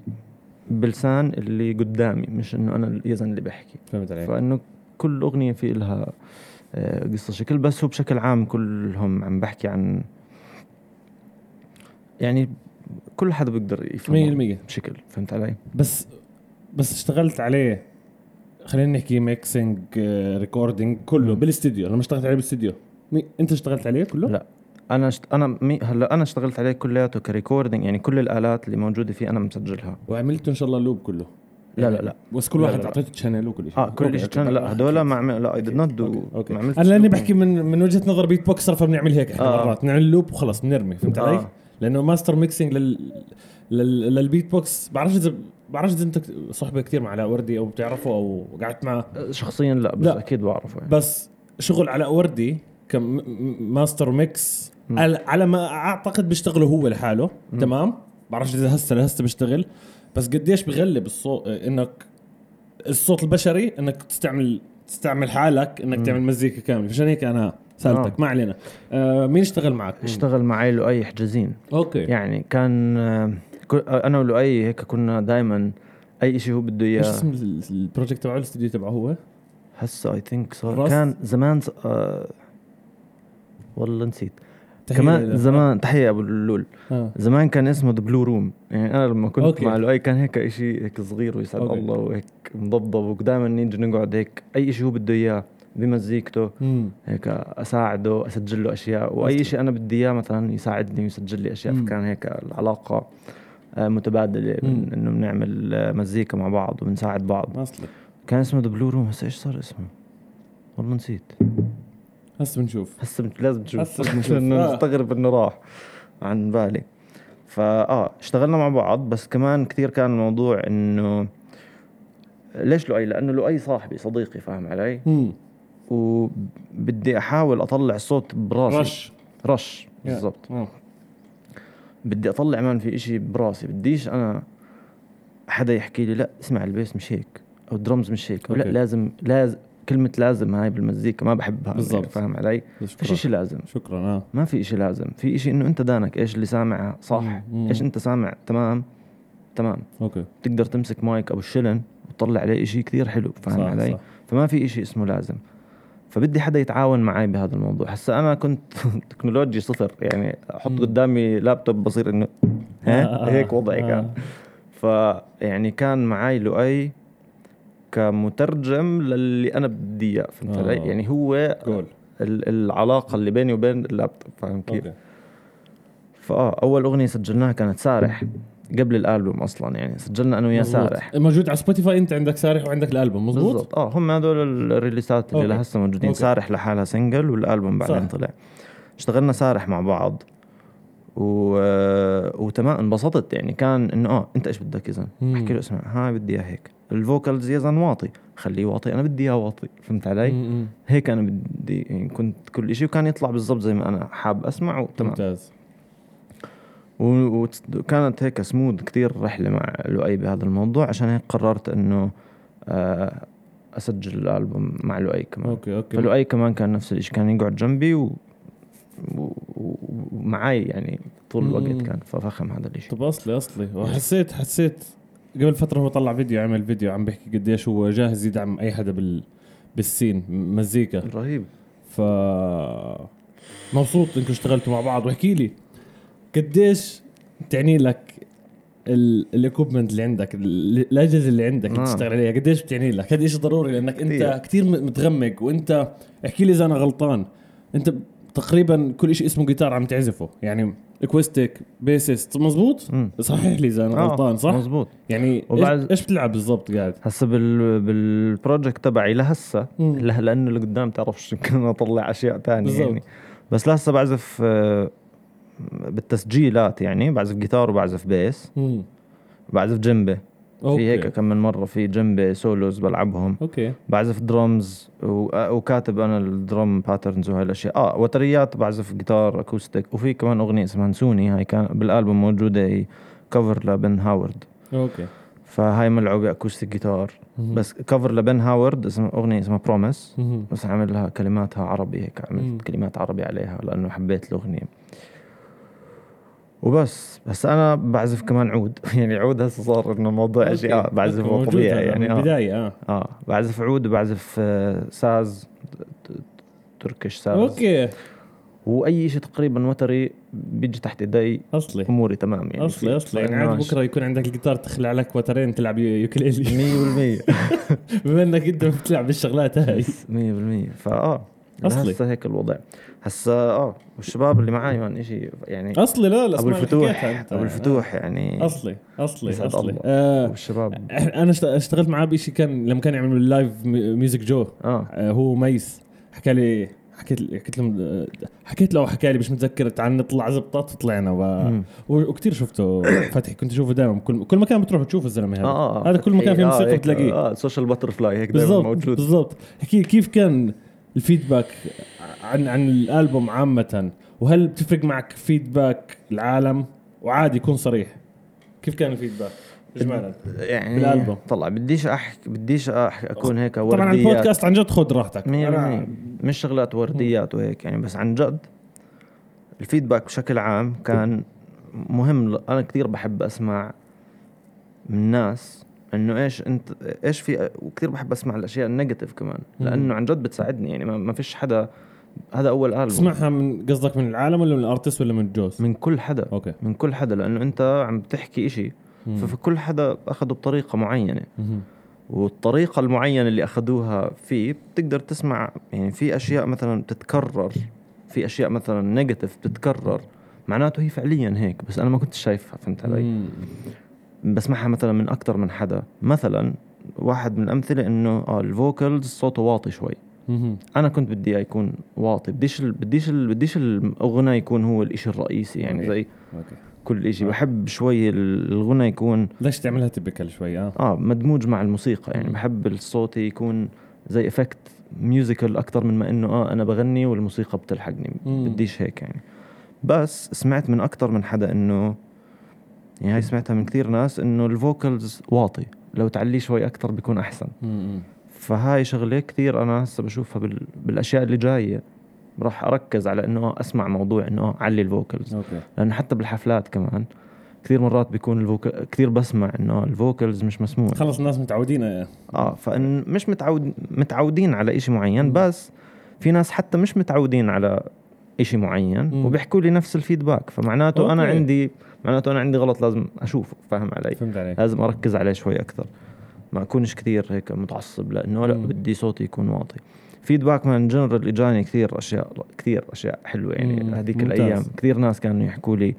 بلسان اللي قدامي مش إنه أنا اليزن اللي بحكي
فهمت عليك
فإنه كل أغنية في لها آه، قصة شكل بس هو بشكل عام كلهم عم بحكي عن يعني كل حدا بيقدر يفهم
100%
بشكل فهمت علي؟
بس بس اشتغلت عليه خلينا نحكي mixing recording كله
مم.
بالاستديو لما اشتغلت عليه بالاستديو. أنت اشتغلت عليه كله؟
لا أنا شت... أنا مي... هلأ أنا اشتغلت عليه كلياته ك recording يعني كل الآلات اللي موجودة فيه أنا مسجلها
وعملت إن شاء الله ال loop كله
لا لا لا
بس كل
لا،
واحد. أعطيته channel وكل شيء
آه كل شيء كان لا هدول ما عمل لا I did not
do
ما عملتش
أنا
لأني.
بحكي من من وجهة نظر beatboxer فبنعمل هيك إحنا
آه.
مرات نعمل loop وخلص بنرمي فهمت
آه.
علي؟ لأنه master mixing لل... لل... للبيت بوكس بعرفش اذا بعرفش إذا أنت صحبه كثير مع علاء وردي أو بتعرفه أو قعدت معه
شخصيا لا بس
لا.
أكيد بعرفه يعني.
بس شغل علاء وردي ك master
mix.
على على ما أعتقد بيشتغله هو لحاله. تمام؟ بعرفش إذا هسه لهسه بيشتغل. بس قديش بغلب الصوت إنك الصوت البشري إنك تستعمل تستعمل حالك إنك
مم.
تعمل مزيكا كاملة. عشان هيك أنا سألتك.
آه.
ما علينا. آه مين اشتغل معك؟
اشتغل معي لؤي حجازين.
أوكي.
يعني كان آه، كل- أنا ولؤي هيك كنا دائما أي شيء هو بده
إيش
اياه
اسم ال- ال project تبعه؟ الاستوديو تبعه هو؟
هسه اي ثينك صار؟ كان زمان آه والله نسيت.
تحية
كمان. زمان تحية أبو اللول
آه.
زمان كان اسمه The Blue Room يعني أنا لما كنت
أوكي.
مع لؤي كان هيك شيء هيك صغير ويسعد
أوكي.
الله وهيك مضبضب ودائما نيجي نقعد هيك أي شيء هو بده إياه بمزيكته. هيك أساعده اسجل له أشياء وأي شيء أنا بدي إياه مثلا يساعدني ويسجل لي أشياء
مم.
فكان هيك العلاقة آه،
متبادلة.
من إنه بنعمل آه، مزيكا مع بعض وبنساعد بعض
اصلي
كان اسمه ذا بلو روم هسه إيش صار اسمه؟ والله نسيت
هسه بنشوف
هسه بنت- لازم تشوف
هسه بنشوف.
لأنه
آه.
مستغرب إنه راح عن بالي فاه اشتغلنا مع بعض بس كمان كثير كان الموضوع إنه ليش لؤي؟ لأنه لؤي صاحبي صديقي فاهم علي؟
مم.
وبدي أحاول أطلع صوت براسي
رش
rush بالضبط
آه.
بدي أطلع مان في إشي براسي بديش أنا حدا يحكي لي لأ اسمع ال bass مش هيك أو الدرمز مش هيك أو
لأ.
لازم لازم كلمة لازم هاي بالمزيكا ما بحبها
بالضبط.
يعني فاهم علي؟
شكرا
اشي لازم
شكرا آه
ما في اشي لازم في اشي إنه أنت ذانك إيش اللي سامع صح
مم.
إيش أنت سامع تمام تمام
أوكي
تقدر تمسك مايك ابو الشلن وتطلع عليه إشي كثير حلو فاهم
صح
علي؟
صح
فما في إشي اسمه لازم فبدي حدا يتعاون معي بهذا الموضوع هسا أنا كنت technology صفر يعني
أحط.
قدامي لابتوب بصير إنه ها
آه،
هيك وضعي
آه.
كان فيعني كان معي لؤي كمترجم للي أنا بدي إياه فهمت علي؟
آه.
يعني هو
جول
ال- العلاقة اللي بيني وبين اللابتوب فاهم كيف؟
أوكي
فآه أول أغنية سجلناها كانت سارح قبل الألبوم أصلا يعني سجلنا أنا وياه
مزبوط.
سارح
موجود على Spotify أنت عندك سارح وعندك الألبوم مزبوط
بالضبط آه هم هذول الريليسات اللي
okay.
لهسه موجودين
okay.
سارح لحالها single والألبوم بعدين. طلع اشتغلنا سارح مع بعض و... وتمام انبسطت يعني كان إنه آه أنت إيش بدك اذا
مم.
أحكي له اسمع هاي بدي إياه هيك ال vocals زلمه واطي خليه واطي أنا بدي اياه واطي فهمت علي؟
مم.
هيك أنا بدي يعني كنت كل شيء وكان يطلع بالضبط زي ما أنا حاب اسمع
ممتاز.
وكانت هيك سموث كتير رحلة مع لؤي بهذا الموضوع عشان هيك قررت انه آه، اسجل الألبوم مع لؤي كمان.
okay okay.
فلؤي كمان كان نفس الشيء كان يقعد جنبي و... و... ومعي يعني طول الوقت. كان ففخم هذا الشيء
طب أصلي أصلي. وحسيت حسيت. قبل فترة هو طلع فيديو عمل فيديو عم بيحكي قديش هو جاهز يدعم أي حدا بال بال scene مزيكا.
رهيب.
ف مبسوط إنكم اشتغلتوا مع بعض. واحكي لي قديش تعني لك ال equipment اللي عندك ال- الأجهزة اللي عندك
آه.
تشتغل عليها قديش بتعني لك؟ هذا شيء ضروري لأنك أنت
كتير.
كثير متغمق وأنت احكي لي إذا أنا غلطان. أنت تقريبا كل شيء اسمه جيتار عم تعزفه يعني acoustic bassist مزبوط
مم.
صحح لي إذا أنا
آه،
غلطان صح
مزبوط
يعني إيش,
وبعد-
إيش بتلعب بالضبط قاعد
هسا بال... بال project تبعي لهسه. له- لأنه اللي قدام تعرفش يمكن اطلع أشياء
ثانية.
يعني بس لهسه بعزف آه، بالتسجيلات يعني بعزف جيتار وبعزف bass
مم.
بعزف djembe في
okay.
هيك كم من مرة في djembe solos بلعبهم.
okay.
بعزف درمز وكاتب أنا ال drum patterns وهاي الأشياء. آه وتريات بعزف جيتار acoustic وفي كمان أغنية اسمها نسوني. هاي كان بالألبوم موجودة cover ل Ben Howard.
okay.
فهاي ملعوبة acoustic جيتار. بس cover ل Ben Howard اسمها أغنية اسمها
Promise.
بس عامل لها كلماتها عربي هيك. عملت كلمات عربي عليها لأنه حبيت الأغنية. وبس. بس أنا بعزف كمان عود. يعني عود هسه صار إنه موضوع.
أشياء
بعزفه طبيعي يعني
من
آه.
البداية آه.
آه. بعزف عود وبعزف آه، ساز ت- ت- Turkish ساز.
okay.
وأي شيء تقريبا وتري بيجي تحت إيدي
أصلي.
أموري تمام يعني. أصلي
أصلي. يعني عادي بكرة يكون عندك الجيتار تخلع لك وترين تلعب يو- ukulele.
100%
بما إنك أنت بتلعب بالشغلات هاي.
100% فآه.
أصلي.
هسه هيك الوضع. هسه آه والشباب اللي معي مان إشي يعني
أصلي لا لا أبو
الفتوح. أبو الفتوح يعني
أصلي
أصلي
أصلي.
الله.
آه
والشباب.
أنا اشت- اشتغلت معاه بشيء كان لما كان يعملوا اللايف مي- ميوزك جو.
آه.
آه هو ميس. حكى لي حكيت حكيت له حكيت له أو حكى لي مش متذكر تعال نطلع زبطات وطلعنا و...
مم.
وكثير شفته فتحي كنت أشوفه دائما كل كل مكان بتروح تشوف الزلمة هذا.
آه
هذا كل مكان فيه موسيقى
هيك،
بتلاقيه.
آه سوشيال باتر فلاي هيك دائما موجود.
بالضبط. كيف كان الفيدباك عن عن الألبوم عامة وهل بتفرق معك فيدباك العالم؟ وعادي يكون صريح. كيف كان الفيدباك؟ اجمالا
يعني
بالألبوم.
طلع بديش احكي بديش أحكي أكون هيك
طبعا
ورديات.
البودكاست عن جد خذ راحتك. أنا-
مش شغلات ورديات وهيك يعني بس عن جد الفيدباك بشكل عام كان مهم. أنا كثير بحب أسمع من الناس إنه إيش أنت إيش في وكثير بحب أسمع الأشياء ال negative كمان
مم.
لأنه عن جد بتساعدني يعني ما, فيش حدا هذا أول ألبوم
تسمعها من قصدك من العالم ولا من ال artist ولا من الجوز؟
من كل حدا
okay
من كل حدا لأنه أنت عم بتحكي إشي
مم.
ففي كل حدا اخذه بطريقة معينة
مهم.
والطريقة المعينة اللي أخذوها فيه بتقدر تسمع يعني في أشياء مثلا بتتكرر في أشياء مثلا negative بتتكرر معناته هي فعليا هيك بس أنا ما كنت شايفها فهمت علي؟ بسمعها مثلا من أكثر من حدا. مثلا واحد من الأمثلة إنه آه ال vocals صوته واطي شوي. أنا كنت بدي إياه يكون واطي. بديش ال... بديش ال... بديش الغنى يكون هو الإشي الرئيسي يعني. زي كل إشي. بحب شوي ال- الغنى يكون
ليش تعملها typical شوي؟ آه.
آه مدموج مع الموسيقى. يعني. بحب الصوت يكون زي effect musical أكثر من ما إنه آه أنا بغني والموسيقى بتلحقني. بديش هيك يعني. بس سمعت من أكثر من حدا إنه يعني هاي سمعتها من كثير ناس إنه ال vocals واطي لو تعليه شوي أكثر بيكون أحسن
مم.
فهاي شغلة كثير أنا هسه بشوفها بال... بالأشياء اللي جاية راح أركز على إنه أسمع موضوع إنه علي ال
vocals
okay لأنه حتى بالحفلات كمان كثير مرات بيكون ال vocal كثير بسمع إنه ال vocals مش مسموع
خلص الناس متعودين آه.
آه فإن مش متعود متعودين على إشي معين
مم.
بس في ناس حتى مش متعودين على إشي معين
مم.
وبيحكوا لي نفس ال feedback فمعناته أنا
okay.
عندي معناته أنا عندي غلط لازم أشوفه فاهم علي
فهمت عليك
لازم أركز عليه شوي أكثر ما أكونش كثير هيك متعصب لأنه لا. بدي صوتي يكون واطي feedback in general إجاني كثير أشياء كثير أشياء حلوة يعني. هذيك. الأيام كثير ناس كانوا يحكوا لي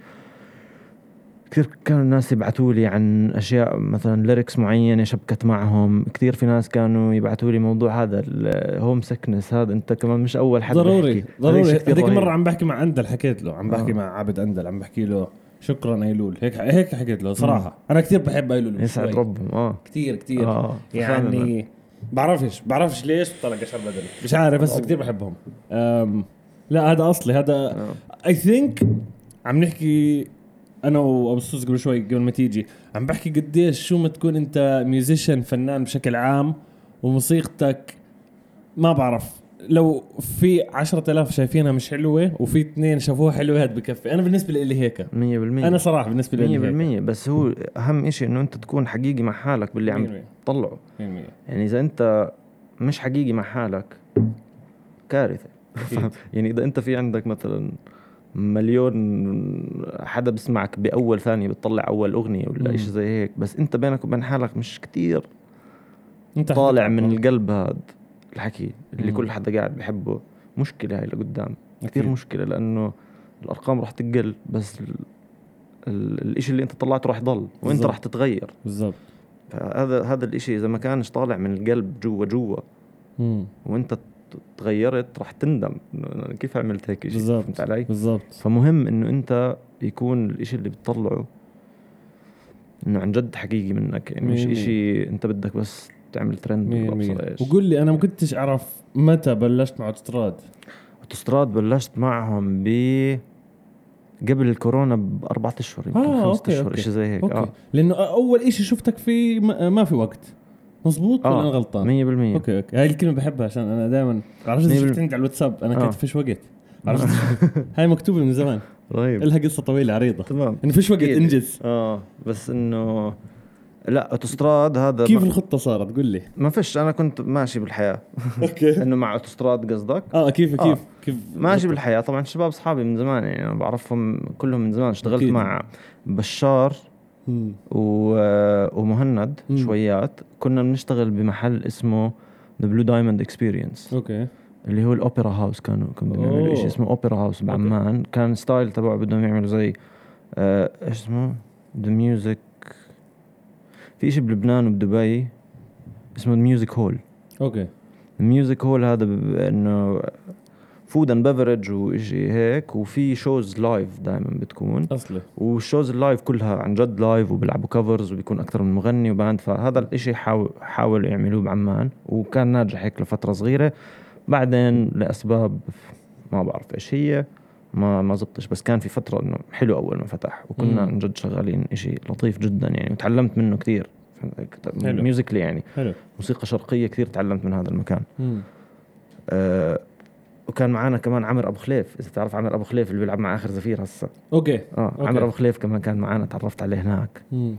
كثير كانوا الناس يبعثوا لي عن أشياء مثلا lyrics معينة شبكت معهم كثير في ناس كانوا يبعثوا لي موضوع هذا ال homesickness هذا أنت كمان مش أول حد
ضروري. ضروري هذيك. مرة عم بحكي مع اندل حكيت له عم بحكي
آه.
مع عبد اندل عم بحكي له شكرا أيلول. هيك هيك حكيت له صراحة. أنا كثير بحب أيلول
يسعد. ربهم آه.
كثير كثير
فعلاً.
يعني بعرفش بعرفش ليش طلع قشر بدل مش عارف بس كثير بحبهم. أم لا هذا أصلي. هذا
آه.
اي ثينك عم نحكي أنا وأبو السوس قبل شوي قبل ما تيجي عم بحكي قديش شو ما تكون أنت ميوزيشن فنان بشكل عام وموسيقتك ما بعرف. لو في عشرة آلاف شايفينها مش حلوة وفي اثنين شافوها حلوة هاد بكفي. أنا بالنسبة لي هيك.
100%
أنا صراحة بالنسبة لي هيك.
100% بس هو أهم شيء إنه أنت تكون حقيقي مع حالك باللي عم
100%.
تطلعه.
100%
يعني إذا أنت مش حقيقي مع حالك
كارثة.
يعني إذا أنت في عندك مثلا مليون حدا بسمعك بأول ثانية بتطلع أول أغنية ولا. شيء زي هيك بس أنت بينك وبين حالك مش كتير
أنت
طالع من. القلب هذا الحكي اللي
مم.
كل حدا قاعد بحبه مشكلة هاي لقدام كثير. مشكلة لأنه الأرقام راح تقل بس ال... ال... الإشي اللي أنت طلعته راح يضل
وأنت.
راح تتغير
بالضبط
فهذا هذا الإشي إذا ما كانش طالع من القلب جوا جوا. وأنت تغيرت راح تندم كيف عملت هيك شيء. فهمت علي؟
بالضبط
فمهم إنه أنت يكون الإشي اللي بتطلعه إنه عن جد حقيقي منك يعني مش. إشي أنت بدك بس تعمل ترند ولا
وقول لي أنا ما كنتش أعرف متى بلشت مع أوتوستراد.
أوتوستراد بلشت معهم ب قبل الكورونا بأربعة أشهر يمكن
آه،
خمسة
أشهر.
شيء زي هيك
okay.
آه.
لأنه أول إشي شفتك فيه ما, ما في وقت. مزبوط ولا
آه.
أنا غلطان؟
100%
okay okay. هاي الكلمة بحبها عشان أنا دائما عرفت
مية
شفت. عندي على الواتساب أنا
آه.
كنت فيش وقت. عرفت؟ هاي مكتوبة من زمان.
رهيب
لها قصة طويلة عريضة.
تمام.
إنه فيش وقت. إنجز.
آه بس إنه لا أوتوستراد هذا
كيف
ما-
الخطة صارت؟ قل لي.
ما فيش أنا كنت ماشي بالحياة.
أوكي.
إنه مع أوتوستراد قصدك؟
آه كيف
آه.
كيف كيف
ماشي بالحياة. طبعا شباب أصحابي من زمان يعني أنا بعرفهم كلهم من زمان. اشتغلت
أكيد.
مع بشار
مم.
و... ومهند
مم.
شويات. كنا بنشتغل بمحل اسمه The Blue Diamond Experience
okay.
اللي هو ال opera house كانوا كانوا بدهم يعملوا
أوه.
شيء اسمه opera house بعمان. كان style تبعه بدهم يعملوا زي آه إيش اسمه؟ the music في شيء بلبنان وبدبي اسمه Music Hall
okay.
ال Music Hall هذا إنه food and beverage وشيء هيك وفي shows live دائما بتكون.
أصلي.
وال shows ال live كلها عن جد لايف وبيلعبوا covers وبيكون أكثر من مغني و band. فهذا حاول حاولوا يعملوه بعمان وكان ناجح هيك لفترة صغيرة. بعدين لأسباب ما بعرف إيش هي. ما ما زبطش بس كان في فترة إنه حلو أول ما فتح وكنا. عن جد شغالين إشي لطيف جدا يعني وتعلمت منه كثير. musically يعني
حلو
موسيقى شرقية كثير تعلمت من هذا المكان
مم.
أه وكان معنا كمان عمر أبو خليف إذا تعرف عمر أبو خليف اللي بيلعب مع آخر زفير هسه
okay
آه
okay.
عمر أبو خليف كمان كان معنا تعرفت عليه هناك
مم.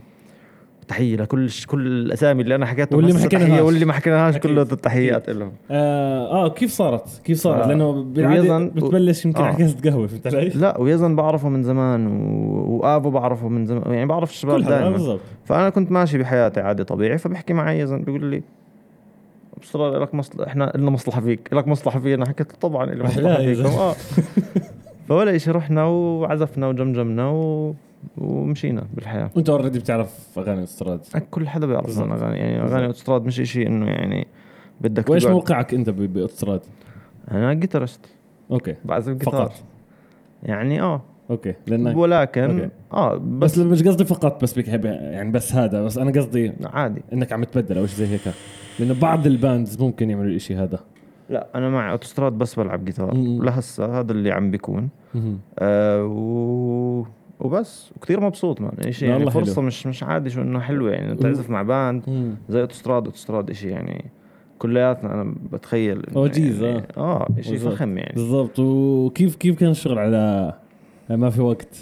تحيه لكل كل الأسامي اللي أنا حكيتهم
واللي ما حكيناهاش.
واللي ما حكيناهاش. كله التحيات لهم
آه, آه كيف صارت؟ كيف صارت؟
آه.
لأنه
بالعادة
بتبلش يمكن
آه.
على كاسة قهوة فهمت علي؟
لا ويزن بعرفه من زمان و... وآبو بعرفه من زمان يعني بعرف الشباب دائما
بالضبط
فأنا كنت ماشي بحياتي عادي طبيعي فبحكي معي يزن بيقول لي بصراحة لك مصلحة إحنا لنا مصلحة فيك لك مصلحة فينا حكيت طبعا لي مصلحة فيكم. آه فولا شيء رحنا وعزفنا و jam jamنا و... ومشينا بالحياة.
وانت already بتعرف أغاني أوتوستراد.
كل حدا بيعرف أغاني يعني. أغاني اوتوستراد مش شيء إنه يعني بدك وإيش
موقعك أنت ب- بأستراد؟
أنا guitarist
okay.
بعزف جيتار
فقط.
يعني آه.
okay. لانك
ولكن
okay.
آه
بس
بس
مش قصدي فقط بس بحب يعني بس هذا بس أنا قصدي
عادي.
إنك عم تبدل أو شيء زي هيك. لأنه بعض ال bands ممكن يعملوا الاشي هذا.
لا أنا معي اوتوستراد بس بلعب جيتار. لهسه هذا اللي عم بيكون. آه و... وبس وكثير مبسوط man شيء يعني فرصة
حلو.
مش مش عادي شو إنه حلوة يعني تعزف مع band زي أوتوستراد أوتوستراد شيء يعني كلياتنا أنا بتخيل إنه
you guys،
يعني آه شيء
بالضبط.
فخم يعني
بالضبط وكيف كيف كان الشغل على ما في وقت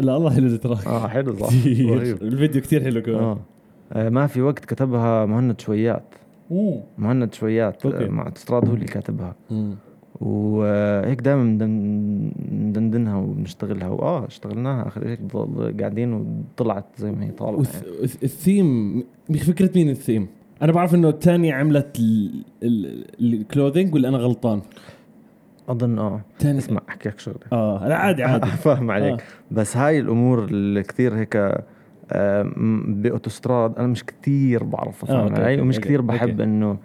لا الله حلو ال
track آه حلو صح.
الفيديو كثير حلو كمان
آه. آه ما في وقت كتبها مهند شويات. مهند شويات
okay.
آه مع أوتوستراد هو اللي كاتبها
مم.
وهيك دائما ندندنها وبنشتغلها وآه اشتغلناها آخر هيك قاعدين وطلعت زي ما هي طالعة يعني.
وال th- ال th- ال theme فكرة مين الثيم؟ أنا بعرف إنه الثانية عملت ال- ال- clothing ولا أنا غلطان؟
أظن آه
ثاني
اسمع أحكي لك شغلة
آه لا عادي عادي
فاهم عليك
آه.
بس هاي الأمور اللي كثير هيك آه، بأوتوستراد أنا مش كثير بعرف
آه،
افهم
okay،
علي ومش كثير بحب. إنه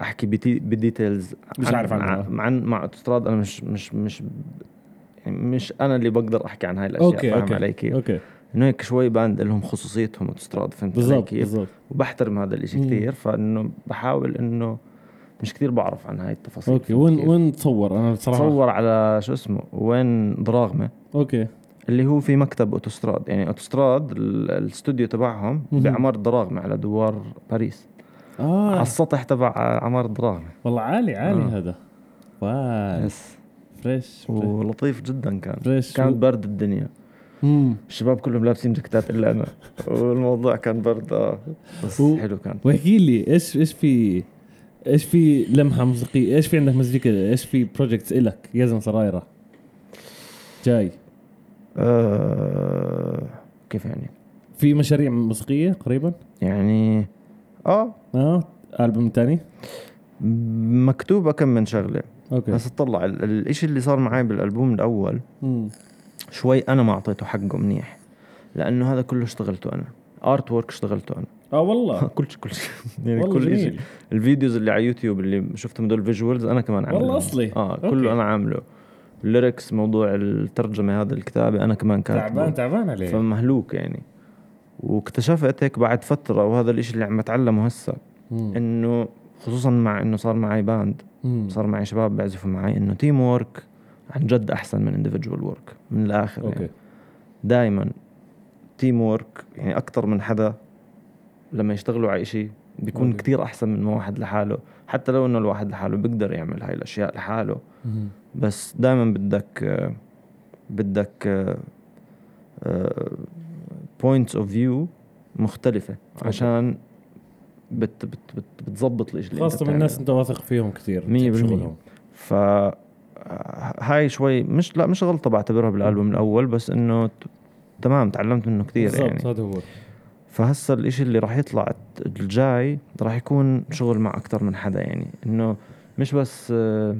أحكي بدي- ب details
مش
عن-
عارف عنها.
مع مع, اوتوستراد أنا مش مش مش يعني مش أنا اللي بقدر أحكي عن هاي الأشياء
okay
فاهم
okay
علي كيف؟
okay
إنه هيك شوي band لهم خصوصيتهم اوتوستراد فهمت علي
بالضبط
كيف؟
بالضبط
وبحترم هذا
الإشي.
كثير فإنه بحاول إنه مش كثير بعرف عن هاي التفاصيل okay
وين
كيف؟
وين تصور أنا بصراحة
تصور على شو اسمه وين دراغمة
okay
اللي هو في مكتب أوتوستراد يعني أوتوستراد ال- الاستوديو تبعهم. بعمار الدراغمه على دوار باريس على
آه
السطح تبع عمار الدراغمه
والله عالي عالي
آه.
هذا. wow.
yes.
fresh
ولطيف جدا كان.
fresh.
كانت
و-
برد الدنيا.
مم.
الشباب كلهم لابسين جاكيتات إلا أنا. والموضوع كان برد آه. بس
و-
حلو كان.
واحكي لي إيش إيش في إيش في لمحة موسيقية؟ إيش في عندك مزيكا؟ إيش في projects إلك؟ يزن سرايرة جاي.
آه. كيف يعني؟
في مشاريع موسيقية قريبا؟
يعني آه.
آه. ألبوم تاني؟
مكتوبة كم من شغلة.
okay.
بس اطلع ال- الإشي اللي صار معي بالألبوم الأول
مم.
شوي أنا ما أعطيته حقه منيح لأنه هذا كله اشتغلته أنا. artwork اشتغلته أنا.
آه والله.
كل شيء كل شيء يعني
والله
كل شيء
ال
videos اللي على يوتيوب اللي شفتهم هدول visuals أنا كمان عامله
والله أصلي؟
آه
okay.
كله أنا عامله. ال lyrics موضوع الترجمة هذا الكتابة أنا كمان كاتبه.
تعبان تعبان عليه.
فمهلوك يعني. واكتشفت هيك بعد فترة وهذا الإشي اللي عم اتعلمه هسه. إنه خصوصا مع إنه صار معي band
مم.
صار معي شباب بيعزفوا معي إنه teamwork عن جد أحسن من individual work من الآخر يعني.
okay
دائما teamwork يعني أكثر من حدا لما يشتغلوا على شيء بيكون
okay.
كتير أحسن من واحد لحاله حتى لو إنه الواحد لحاله بيقدر يعمل هاي الأشياء لحاله
مم.
بس دائما بدك آه، بدك points of view مختلفة عشان بت بت بت بتظبط الإشي
خاصة من الناس. أنت واثق فيهم كثير
مية
بتحب
بالمية.
شغلهم.
ف هاي شوي مش لا مش غلطة بعتبرها بالألبوم الأول بس إنه تمام تعلمت منه كثير
بالضبط
يعني
هذا هو
فهسا الإشي اللي راح يطلع الجاي راح يكون شغل مع أكثر من حدا يعني إنه مش بس آه،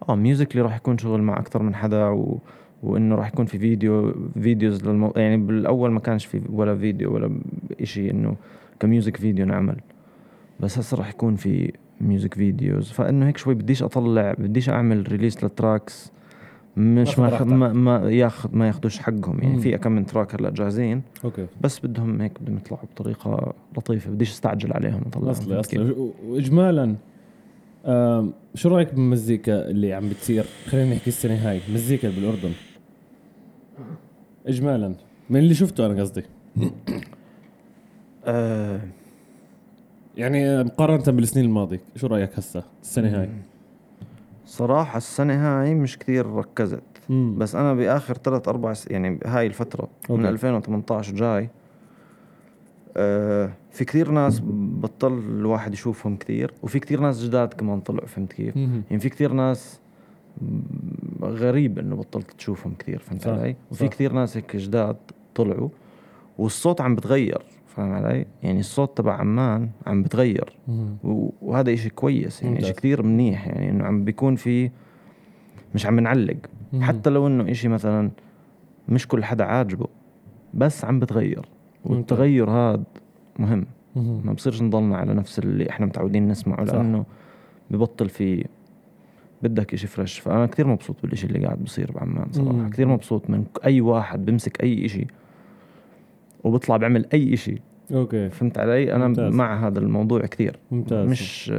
طبعا musically راح يكون شغل مع أكثر من حدا و... وإنه راح يكون في فيديو videos لل mu... يعني بالأول ما كانش في ولا فيديو ولا شيء إنه ك music video نعمل. بس هسه راح يكون في music videos. فإنه هيك شوي بديش أطلع بديش أعمل release لل tracks
مش
ماخذة
راحتك.
ما, ما ياخذ ما ياخذوش حقهم. يعني. في كم من track هلا جاهزين.
okay.
بس بدهم هيك بدهم يطلعوا بطريقة لطيفة. بديش أستعجل عليهم
أصلي و- واجمالا شو رأيك بالمزيكا اللي عم بتصير؟ خلينا نحكي السنة هاي مزيكا بالأردن. اجمالا. من اللي شفته أنا قصدي.
آه.
يعني مقارنة بالسنين الماضية شو رأيك هسه السنة هاي؟
صراحة السنة هاي مش كثير ركزت.
مم.
بس أنا بآخر ثلاث أربع س... يعني هاي الفترة من
okay.
2018 جاي آه في كثير ناس بطل الواحد يشوفهم كثير وفي كثير ناس جداد كمان طلعوا فهمت كيف؟
مهم.
يعني في كثير ناس غريب إنه بطلت تشوفهم كثير فهمت
صح،
علي وفي
صح.
كثير ناس هيك جداد طلعوا والصوت عم بتغير فاهم علي يعني الصوت تبع عمان عم بتغير وهذا إشي كويس يعني. إشي كثير منيح يعني إنه عم بيكون في مش عم نعلق. حتى لو إنه إشي مثلا مش كل حدا عاجبه بس عم بتغير والتغير هذا مهم. ما بصيرش نضلنا على نفس اللي إحنا متعودين نسمعه. لأنه ببطل في بدك إشي fresh فأنا كثير مبسوط بالإشي اللي قاعد بصير بعمان صراحة.
مم.
كثير مبسوط من أي واحد بمسك أي إشي وبيطلع بيعمل أي إشي.
أوكي.
فهمت علي؟ أنا
ممتاز.
مع هذا الموضوع كثير
ممتاز.
مش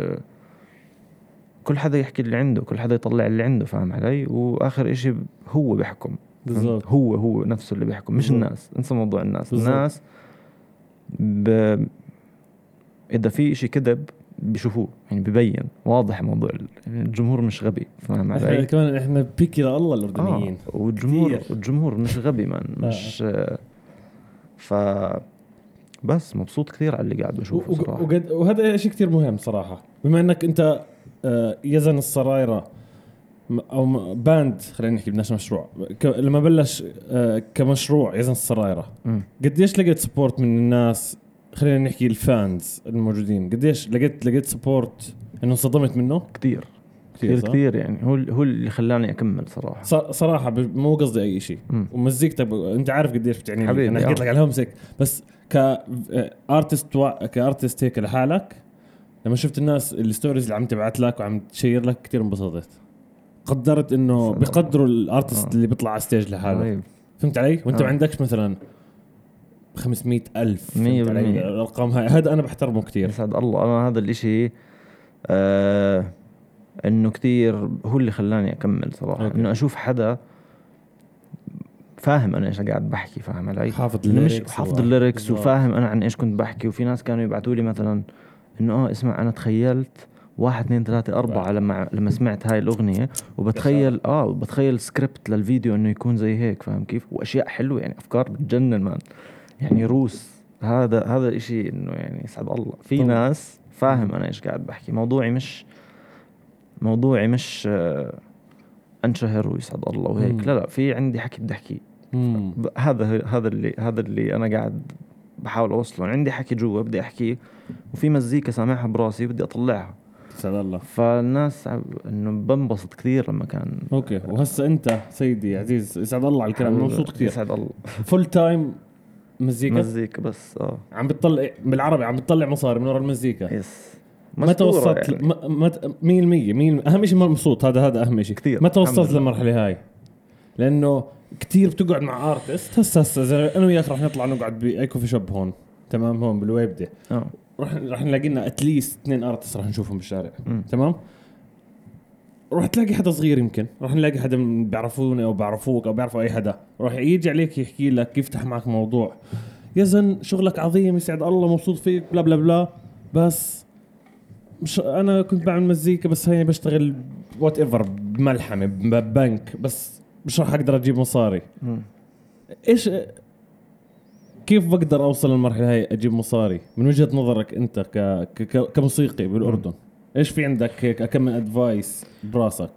كل حدا يحكي اللي عنده كل حدا يطلع اللي عنده فاهم علي؟ وآخر إشي هو بيحكم.
بالضبط.
هو هو نفسه اللي بيحكم مش
بالضبط.
الناس. انسى موضوع الناس.
بالضبط.
الناس ب... إذا في إشي كذب بيشوفوه يعني ببين واضح موضوع يعني الجمهور مش غبي فاهم
إحنا
علي؟
كمان إحنا بيكي لله
آه
الاردنيين
والجمهور
كتير.
الجمهور مش غبي مان مش آه. ف بس مبسوط كثير على اللي قاعد بشوفه صراحة
وقد وهذا شيء كثير مهم صراحة بما إنك أنت آه، يزن السرايره أو band خلينا نحكي بدناش مشروع لما بلش آه، كمشروع يزن السرايره. قديش لقيت support من الناس خلينا نحكي ال fans الموجودين قديش لقيت لقيت support إنه انصدمت منه
كثير كثير؟ كثير يعني هو هو اللي خلاني
أكمل صراحة صراحة مو قصدي أي شيء. ومزيكتك. أنت عارف قديش بتعني لي.
حبيبي،
أنا حكيت
آه.
لك على الهمسك بس ك artist و... ك artist هيك لحالك لما شفت الناس ال stories اللي عم تبعت لك وعم ت share لك كثير انبسطت قدرت
إنه.
بقدروا ال artist
آه.
اللي بيطلع على stage لحاله. فهمت علي وأنت
آه.
ما عندكش مثلا 500 ألف
مية
فهمت علي
بالمية.
الأرقام هاي هذا أنا بحترمه كثير
يسعد الله أنا هذا الإشي آه إنه كثير هو اللي خلاني أكمل صراحة
okay.
إنه أشوف حدا فاهم أنا إيش قاعد بحكي فاهم علي؟
حافظ
إنه مش
ال
lyrics
حافظ
ال
lyrics.
وفاهم أنا عن إيش كنت بحكي وفي ناس كانوا يبعثوا لي مثلا إنه آه اسمع أنا تخيلت واحد اثنين ثلاثة أربعة. لما لما سمعت هاي الأغنية وبتخيل آه وبتخيل سكريبت للفيديو إنه يكون زي هيك فاهم كيف؟ وأشياء حلوة يعني أفكار بتجنن man يعني rose. هذا هذا الإشي إنه يعني يسعد الله. في
طبعا.
ناس فاهم أنا إيش قاعد بحكي. موضوعي مش موضوعي مش آه أنشهر ويسعد الله وهيك.
مم.
لا لا في عندي حكي بدي احكيه هذا هذا اللي هذا اللي أنا قاعد بحاول أوصله. عندي حكي جوا بدي احكيه وفي مزيكا سامعها براسي بدي أطلعها.
يسعد الله.
فالناس إنه بنبسط كثير لما كان
okay. وهسه أنت سيدي عزيز يسعد الله على الكلام. مبسوط كثير.
يسعد الله.
full time مزيكا؟
مزيكا بس آه.
عم بتطلع بالعربي عم بتطلع مصاري من ورا المزيكا.
yes.
متى وصلت
يعني.
م- مت- مية المية مية. أهم شيء مبسوط هذا هذا أهم شيء
كتير.
متى وصلت. للمرحلة هاي؟ لأنه كتير بتقعد مع artist هسه هسه أنا وياك رح نطلع نقعد ب any coffee shop هون. تمام؟ هون بالويبده
آه.
رح رح نلاقي لنا at least اثنين artist رح نشوفهم بالشارع.
مم.
تمام؟ رح تلاقي حدا صغير يمكن. رح نلاقي حدا بيعرفوني أو بيعرفوك أو بيعرفوا أي حدا. رح يجي عليك يحكي لك يفتح معك موضوع. يزن شغلك عظيم يسعد الله مبسوط فيك بلا بلا بلا. بس مش أنا كنت بعمل مزيكا بس هي بشتغل whatever بملحمة ببنك بس مش راح أقدر أجيب مصاري. إيش كيف بقدر أوصل للمرحلة هاي أجيب مصاري؟ من وجهة نظرك أنت ك... ك... ك- كموسيقي بالأردن. إيش في عندك؟ هيك كم من advice براسك؟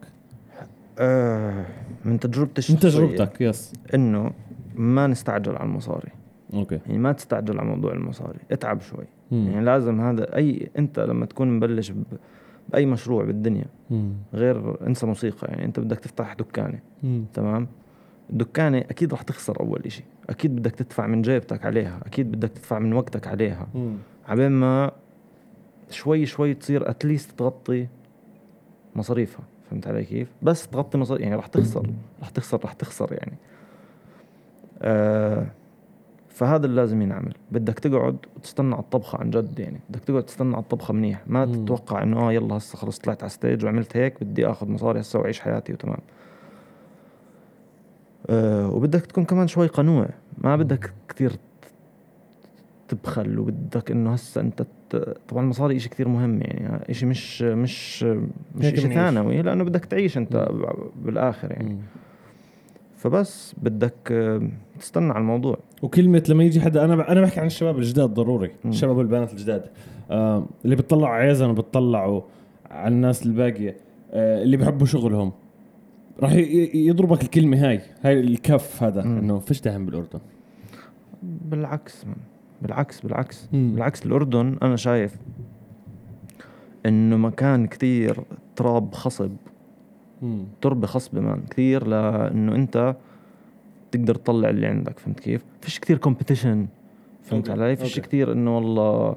آه من تجربتي
من تجربتك yes
إنه ما نستعجل على المصاري.
okay
يعني ما تستعجل على موضوع المصاري اتعب شوي.
مم.
يعني لازم هذا أي أنت لما تكون مبلش ب... بأي مشروع بالدنيا
مم.
غير أنسى موسيقى. يعني أنت بدك تفتح دكانة
مم.
تمام؟ الدكانة أكيد رح تخسر أول إشي. أكيد بدك تدفع من جيبتك عليها أكيد بدك تدفع من وقتك عليها. عبين ما شوي شوي تصير اتليست تغطي مصاريفها. فهمت علي كيف؟ بس تغطي مصاريف يعني رح تخسر. رح تخسر رح تخسر يعني. آه فهذا اللي لازم ينعمل. بدك تقعد وتستنى على الطبخة عن جد يعني. بدك تقعد تستنى على الطبخة منيح. ما
مم.
تتوقع إنه آه يلا هسه خلص طلعت على ستيج وعملت هيك بدي آخذ مصاري هسه وأعيش حياتي وتمام. آه وبدك تكون كمان شوي قنوع. ما بدك كثير تبخل وبدك إنه هسه أنت. طبعا المصاري إشي كثير مهم يعني إشي مش مش مش
بنعيش.
ثانوي لأنه بدك تعيش أنت بالآخر يعني
مم.
فبس بدك آه، تستنى على الموضوع
وكلمة لما يجي حدا أنا أنا بحكي عن الشباب الجداد ضروري
مم.
الشباب والبنات الجداد آه اللي بيطلعوا على يزن وبيطلعوا على الناس الباقية آه اللي بيحبوا شغلهم راح يضربك الكلمة هاي هاي الكف هذا. إنه فيش دعم بالأردن
بالعكس من. بالعكس بالعكس
مم.
بالعكس الأردن أنا شايف إنه مكان كثير تراب خصب
مم.
تربه خصبه man كثير لإنه أنت تقدر تطلع اللي عندك فهمت كيف؟ فيش كثير competition فهمت
okay،
علي؟ فيش. كثير إنه والله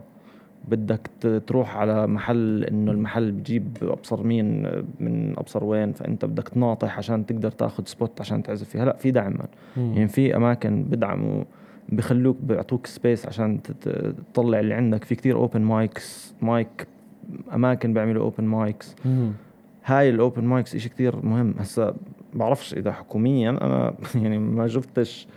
بدك تروح على محل إنه المحل بجيب أبصر مين من أبصر وين فأنت بدك تناطح عشان تقدر تاخذ spot عشان تعزف فيها لا في دعم. يعني في أماكن بدعموا بخلوك بيعطوك space عشان تطلع اللي عندك. في كتير open mics mic أماكن بيعملوا open
mics.
هاي ال open mics إشي كتير مهم. هسا بعرفش إذا حكوميا أنا يعني ما شفتش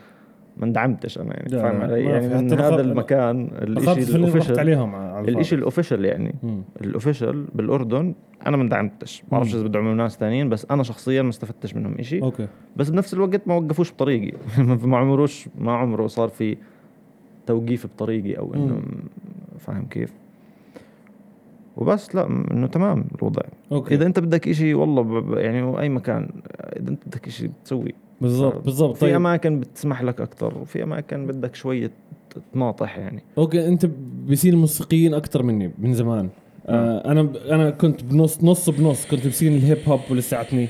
ما اندعمتش أنا يعني فاهم علي؟
ما
يعني. من هذا المكان
رحت
ال official
عليهم على
الإشي ال official يعني.
ال
official بالأردن أنا ما اندعمتش. بعرفش
مم.
إذا بدعموا ناس ثانيين بس أنا شخصيا ما استفدتش منهم إشي.
okay.
بس بنفس الوقت ما وقفوش بطريقي. ما عمروش ما عمره صار في توقيف بطريقي أو
إنه.
فاهم كيف. وبس لا إنه تمام الوضع.
okay.
إذا أنت بدك إشي والله يعني أي مكان إذا أنت بدك إشي تسوي.
بالضبط بالضبط.
في
طيب.
أماكن بتسمح لك أكثر وفي أماكن بدك شوية تناطح يعني.
okay أنت بـ scene الموسيقيين أكثر مني من زمان. آه. أنا أنا كنت بنص نص بنص كنت بـ scene الهيب هوب ولساتني.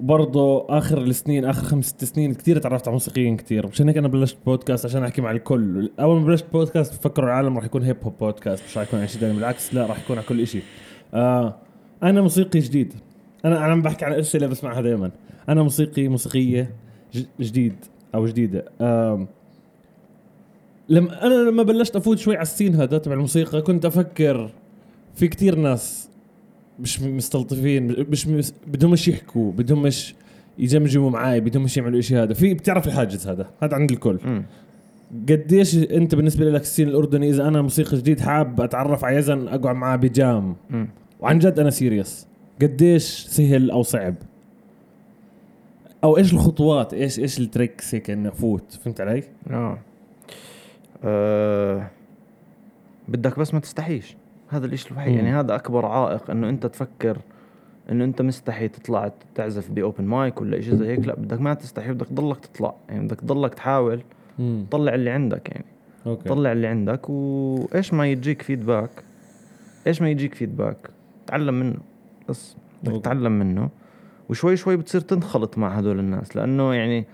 وبرضه آخر السنين آخر خمس ست سنين كثير تعرفت على موسيقيين كثير مشان هيك أنا بلشت بودكاست عشان أحكي مع الكل. أول ما بلشت بودكاست فكروا العالم راح يكون هيب هوب بودكاست مش راح يكون عن شيء ثاني بالعكس لا راح يكون على كل شيء آه أنا موسيقي جديد. أنا أنا عم بحكي عن الاشياء اللي بسمعها دائما أنا موسيقي موسيقية جديد أو جديدة. لما أنا لما بلشت أفوت شوي على السين هذا تبع الموسيقى كنت أفكر في كتير ناس مش مستلطفين مش بدهم مش يحكوا بدهم مش يجمجموا معاي بدهم مش يعملوا شيء هذا. في بتعرف الحاجز هذا؟ هذا عند الكل.
امم
قديش أنت بالنسبة لك السين الأردني إذا أنا موسيقى جديد حاب أتعرف على يزن أقعد معاه بجام. وعن جد أنا serious قديش سهل أو صعب؟ أو إيش الخطوات؟ إيش إيش الـ tricks هيك انه افوت فهمت علي؟
آه. آه، بدك بس ما تستحيش. هذا الإشي الوحيد.
مم.
يعني هذا أكبر عائق إنه أنت تفكر إنه أنت مستحي تطلع تعزف بـ open mic ولا إشي زي هيك. لا بدك ما تستحي بدك تضلك تطلع. يعني بدك تضلك تحاول.
امم
تطلع اللي عندك يعني.
okay.
طلع اللي عندك وايش ما يجيك feedback إيش ما يجيك feedback تعلم منه. بس بدك
okay.
تتعلم منه. وشوي شوي بتصير تنخلط مع هدول الناس لأنه يعني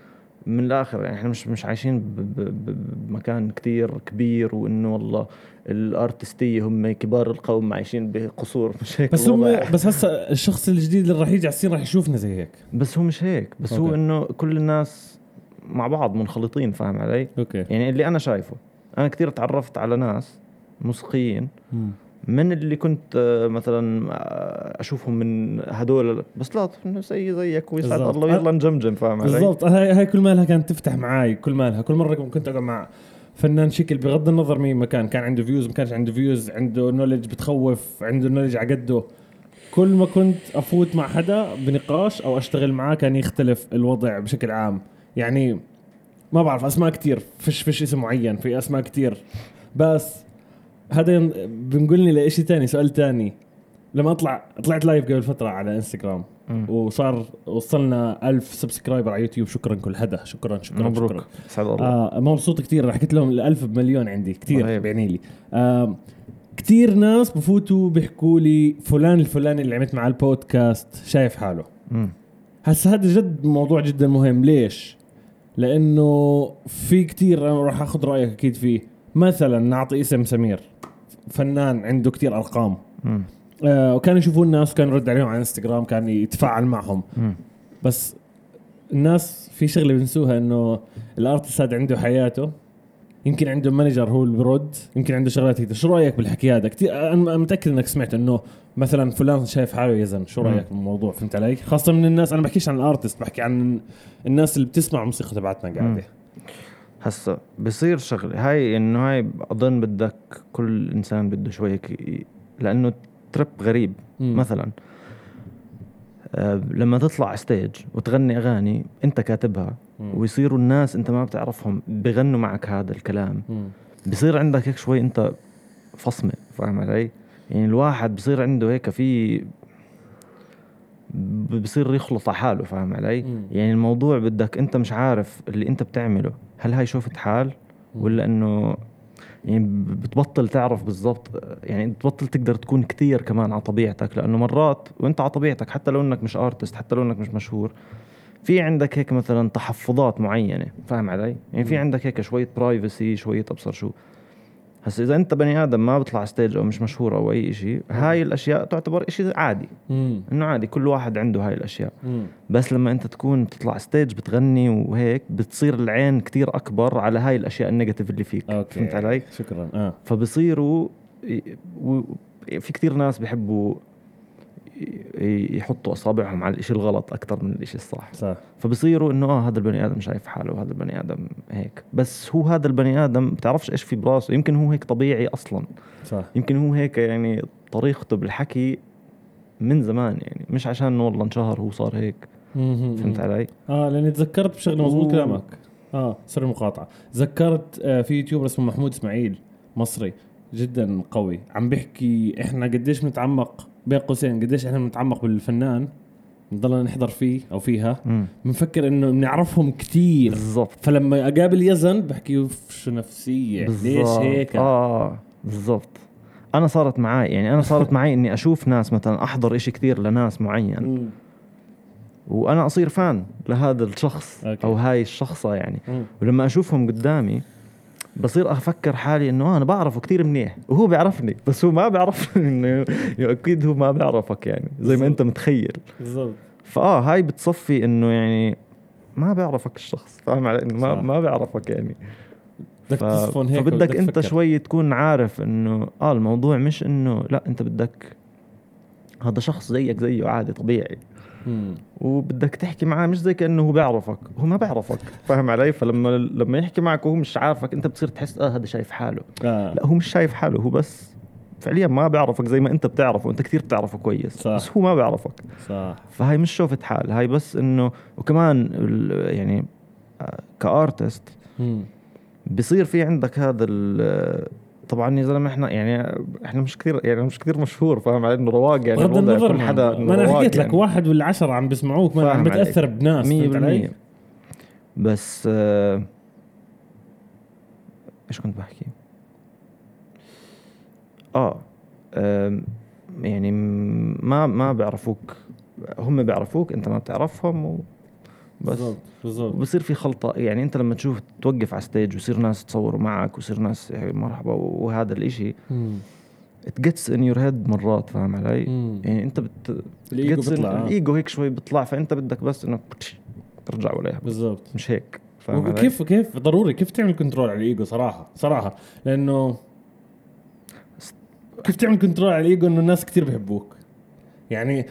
من الآخر يعني إحنا مش مش عايشين بمكان كتير كبير وإنه والله الـ artist ية هم كبار القوم عايشين بقصور مش هيك
بس هم. بس هسه الشخص الجديد اللي راح يجي على الـ scene راح يشوفنا زي هيك
بس هو مش هيك بس هو
okay.
إنه كل الناس مع بعض منخلطين فاهم علي
okay
يعني اللي أنا شايفه أنا كثير تعرفت على ناس موسيقيين. من اللي كنت آه، مثلا آه، أشوفهم من هدول بس لا زي زيك ويسعد. الله ويلا نجمجم فاهم علي؟
بالضبط. هاي هاي كل مالها كانت تفتح معاي كل مالها. كل مرة كنت أقعد مع فنان شكل بغض النظر مين ما كان كان عنده views ما كانش عنده views عنده knowledge بتخوف عنده knowledge على قده. كل ما كنت أفوت مع حدا بنقاش أو أشتغل معاه كان يختلف الوضع بشكل عام. يعني ما بعرف أسماء كتير فيش فيش اسم معين في أسماء كتير. بس هذا بنقلني لإشي تاني سؤال تاني. لما اطلع طلعت live قبل فترة على انستغرام. وصار وصلنا ألف subscriber على يوتيوب شكرا كل حدا شكرا شكرا
مبروك. سعد الله.
آه مبسوط كثير حكيت لهم الألف بمليون عندي. كثير. بيعني لي. آه كتير ناس بفوتوا بيحكوا لي فلان الفلاني اللي عملت معاه البودكاست شايف حاله. هسا هذا جد موضوع جدا مهم. ليش؟ لأنه في كتير أنا راح أخذ رأيك أكيد فيه. مثلا نعطي اسم سمير فنان عنده كتير
أرقام.
آه وكانوا يشوفون الناس وكان يرد عليهم على إنستغرام كان يتفاعل معهم.
مم.
بس الناس في شغلة بنسوها إنه الأرتست هذا عنده حياته. يمكن عنده مانجر هو اللي برد يمكن عنده شغلات كثير شو رأيك بالحكي هذا؟ كثير أنا متأكد إنك سمعت إنه مثلا فلان شايف حاله يزن. شو رأيك بالموضوع؟ فهمت علي؟ خاصة من الناس أنا بحكيش عن الـ artist بحكي عن الناس اللي بتسمع موسيقى تبعتنا قاعدة.
هسا بصير شغلة هاي إنه هاي أظن بدك كل إنسان بده شوي هيك لأنه trip غريب
مم.
مثلا آه لما تطلع على stage وتغني أغاني أنت كاتبها
مم.
ويصيروا الناس أنت ما بتعرفهم بغنوا معك هذا الكلام
مم.
بصير عندك هيك شوي أنت فصمة فاهم علي؟ يعني الواحد بصير عنده هيك في بصير يخلط على حاله فاهم علي؟
مم.
يعني الموضوع بدك أنت مش عارف اللي أنت بتعمله هل هاي شوفة حال ولا إنه يعني بتبطل تعرف بالضبط يعني بتبطل تقدر تكون كتير كمان على طبيعتك لأنه مرات وإنت على طبيعتك حتى لو إنك مش artist حتى لو إنك مش مشهور في عندك هيك مثلا تحفظات معينة فاهم علي؟ يعني في. عندك هيك شوية privacy شوية أبصر شو هسا إذا أنت بني آدم ما بيطلع stage أو مش مشهور أو أي شيء هاي الأشياء تعتبر شيء عادي.
مم.
إنه عادي كل واحد عنده هاي الأشياء.
مم.
بس لما أنت تكون بتطلع stage بتغني وهيك بتصير العين كتير أكبر على هاي الأشياء الـ negative اللي فيك.
okay.
فهمت علي؟
شكرا. آه.
فبصيروا في كتير ناس بيحبوا ي- يحطوا أصابعهم على الإشي الغلط أكثر من الإشي الصح.
صح.
فبصيروا إنه آه هذا البني آدم شايف حاله وهذا البني آدم هيك. بس هو هذا البني آدم بتعرفش إيش في براسه؟ يمكن هو هيك طبيعي أصلا.
صح.
يمكن هو هيك يعني طريقته بالحكي من زمان يعني مش عشان إنه والله انشهر هو صار هيك. فهمت علي؟
آه لأني تذكرت بشغله مزبوط
و-
كلامك. آه سوري مقاطعة. تذكرت آه في يوتيوبر اسمه محمود إسماعيل مصري جدا قوي. عم بيحكي إحنا قديش بنتعمق بين قوسين قديش إحنا بنتعمق بالفنان نضلنا نحضر فيه أو فيها. بنفكر إنه بنعرفهم كتير
بالضبط
فلما أقابل يزن بحكي شو نفسية ليش. هيك
آه بالضبط أنا صارت معي يعني أنا صارت معي إني أشوف ناس مثلا أحضر إشي كثير لناس معين
مم.
وأنا أصير فان لهذا الشخص
أوكي.
أو هاي الشخصة يعني
مم.
ولما أشوفهم قدامي بصير أفكر حالي إنه آه أنا بعرفه كثير منيح وهو بيعرفني بس هو ما بيعرفني إنه أكيد هو ما بيعرفك يعني زي ما أنت متخيل.
بالضبط.
فآه هاي بتصفي إنه يعني ما بيعرفك الشخص فاهم علي؟ إنه ما
صح.
ما بيعرفك يعني.
بدك
ف...
تصفن هيك
فبدك أنت
تفكر.
شوي تكون عارف إنه آه الموضوع مش إنه لا أنت بدك هذا شخص زيك زيه عادي طبيعي.
مم.
وبدك تحكي معاه مش زي كأنه هو بيعرفك هو ما بيعرفك فاهم علي فلما لما يحكي معك وهو مش عارفك انت بتصير تحس آه هذا شايف حاله
آه.
لا هو مش شايف حاله هو بس فعليا ما بيعرفك زي ما انت بتعرفه وانت كثير بتعرفه كويس
صح.
بس هو ما بيعرفك
صح
فهاي مش شوفة حال هاي بس إنه وكمان يعني آه،
كأرتست.
بصير في عندك هذا طبعا يا زلمة إحنا يعني إحنا مش كثير يعني مش كثير مشهور فاهم علي إنه رواق يعني
بغض النظر
كل حدا
ما
أنا
حكيت لك
يعني.
واحد ولا عشرة عم بيسمعوك ما عم. بتأثر بناس
مية
فهمت علي؟
بالمية بس آه، إيش كنت بحكي؟ آه آم، يعني ما ما بيعرفوك هم بيعرفوك أنت ما بتعرفهم و بس
بالضبط
وبصير في خلطة يعني أنت لما تشوف توقف على stage ويصير ناس تصوروا معك ويصير ناس يعني مرحبا وهذا
الإشي
it gets in your head مرات فاهم علي؟
مم.
يعني أنت بت الإيجو
بيطلع آه.
الإيجو هيك شوي بيطلع فأنت بدك بس انك ترجع ولا
بالضبط
مش هيك فاهم علي؟
وكيف كيف ضروري كيف تعمل control على الإيجو صراحة صراحة لأنه كيف تعمل control على الإيجو إنه الناس كتير بيحبوك يعني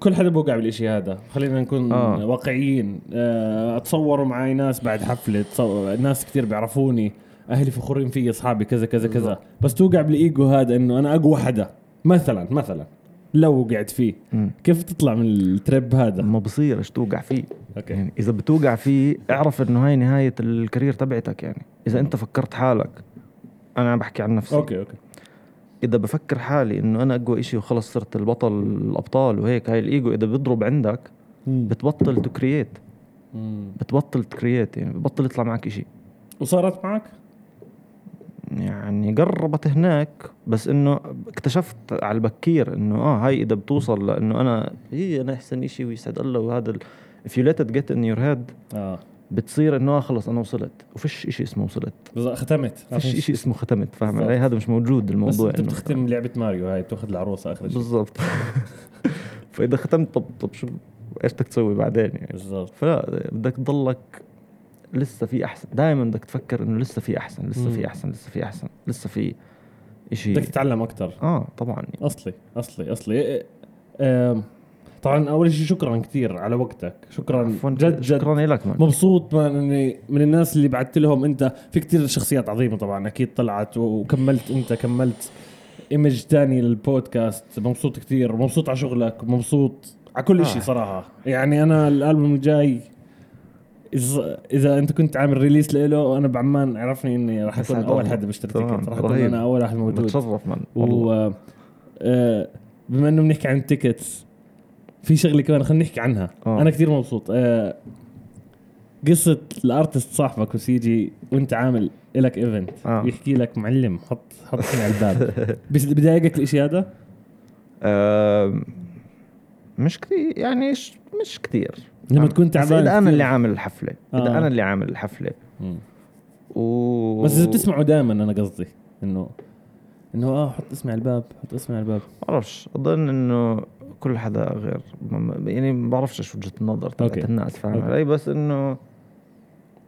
كل حدا بوقع بالإشي هذا. خلينا نكون
آه.
واقعيين. آه، أتصوروا معي ناس بعد حفلة. تصور... ناس كتير بيعرفوني. أهلي فخورين فيي أصحابي كذا كذا كذا. بس توقع بالإيجو هذا إنه أنا أقوى حدا. مثلا مثلا. لو وقعت فيه.
مم.
كيف تطلع من الـ trip هذا؟
ما بصيرش توقع فيه؟
okay.
يعني إذا بتوقع فيه اعرف إنه هاي نهاية الـ career تبعتك يعني. إذا أنت فكرت حالك أنا عم بحكي عن نفسي.
okay okay.
إذا بفكر حالي إنه أنا أقوى إشي وخلص صرت البطل الأبطال وهيك هاي الإيجو إذا بيضرب عندك. بتبطل ت create
مم.
بتبطل ت create يعني ببطل يطلع معك إشي
وصارت معك؟
يعني قربت هناك بس إنه اكتشفت على البكير إنه آه هاي إذا بتوصل لإنه أنا هي أنا أحسن شيء ويسعد الله وهذا if you let it get in your head
آه
بتصير إنه آه خلص أنا وصلت. وفيش شيء اسمه وصلت.
بالضبط، ختمت.
فيش شيء اسمه ختمت فاهم. علي؟ هذا مش موجود
بس
الموضوع
أنت
إنه
بتختم لعبة ماريو هاي بتأخذ العروسة آخر شيء
بالضبط. فإذا ختمت طب طب شو؟ إيش بدك تسوي بعدين يعني؟
بالضبط.
فلا بدك تضلك لسه في أحسن. دائما بدك تفكر إنه لسه في أحسن لسه. في أحسن لسه في أحسن لسه في شيء
بدك تتعلم أكثر
آه طبعا.
أصلي أصلي أصلي. إيه، آم، طبعا أول شيء شكرا كثير على وقتك شكرا جد جد
شكرا لك
مبسوط من اني من الناس اللي بعثت لهم أنت في كثير شخصيات عظيمة طبعا أكيد طلعت وكملت أنت كملت image تاني للبودكاست مبسوط كثير مبسوط على شغلك مبسوط على كل
آه.
شيء صراحة يعني أنا الألبوم الجاي إذا أنت كنت عامل release له أنا بعمان عرفني إني راح أكون
أول.
حدا بيشتري
تمام،
ticket راح
أكون.
أنا أول واحد موجود
بتشرف man
و. آه، بما إنه بنحكي عن ال tickets في شغلة كمان خلينا نحكي عنها
آه.
أنا كثير مبسوط آه، قصة ال artist صاحبك وسيجي وأنت عامل لك event
آه.
يحكي لك معلم حط حط اسمي على الباب بس بضايقك الاشي هذا؟
مش كثير يعني مش كثير
لما تكون تعبان
إذا
أنا.
اللي عامل الحفلة إذا
آه.
أنا اللي عامل
الحفلة.
و
بس إذا بتسمعوا دائما أنا قصدي انه إنه آه حط اسمي على الباب حط اسمي على الباب
بعرفش أظن إنه كل حدا غير يعني ما بعرفش إيش وجهة النظر تبعت. الناس فاهم. علي؟ بس إنه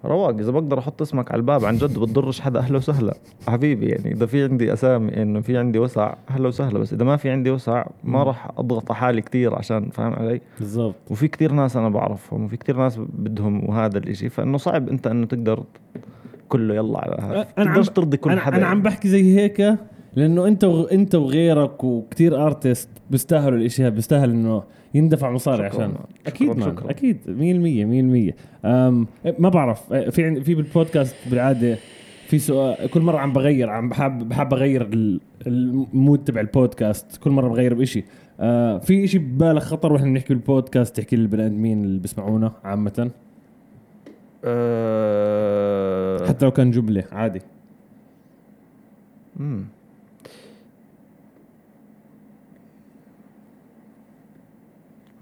رواق. إذا بقدر أحط اسمك على الباب عن جد بتضرش حدا أهلا وسهلا. حبيبي يعني إذا في عندي أسامي إنه في عندي وسع أهلا وسهلا. بس إذا ما في عندي وسع ما. راح أضغط على حالي كثير عشان فاهم علي؟
بالضبط.
وفي كثير ناس أنا بعرفهم وفي كثير ناس بدهم وهذا الإشي. فإنه صعب أنت إنه تقدر كله يلا على هذا.
أنا عم-
تقدرش ترضي كل حدا
أنا عم بحكي زي هيك لأنه أنت وغ... أنت وغيرك وكتير artist بيستاهلوا الاشي هذا بيستاهل إنه يندفع مصاري
شكراً.
عشان.
شكراً،
أكيد man
شكراً.
أكيد. 100% 100% أم ما بعرف. في عن- في بالبودكاست بالعادة في سؤال كل مرة عم بغير عم بحب بحب أغير ال- ال mood تبع البودكاست. كل مرة بغير بشيء آه في شيء ببالك خطر وإحنا بنحكي بالبودكاست تحكي للبني آدمين اللي بيسمعونا عامة.
أه...
حتى لو كان جملة عادي.
مم.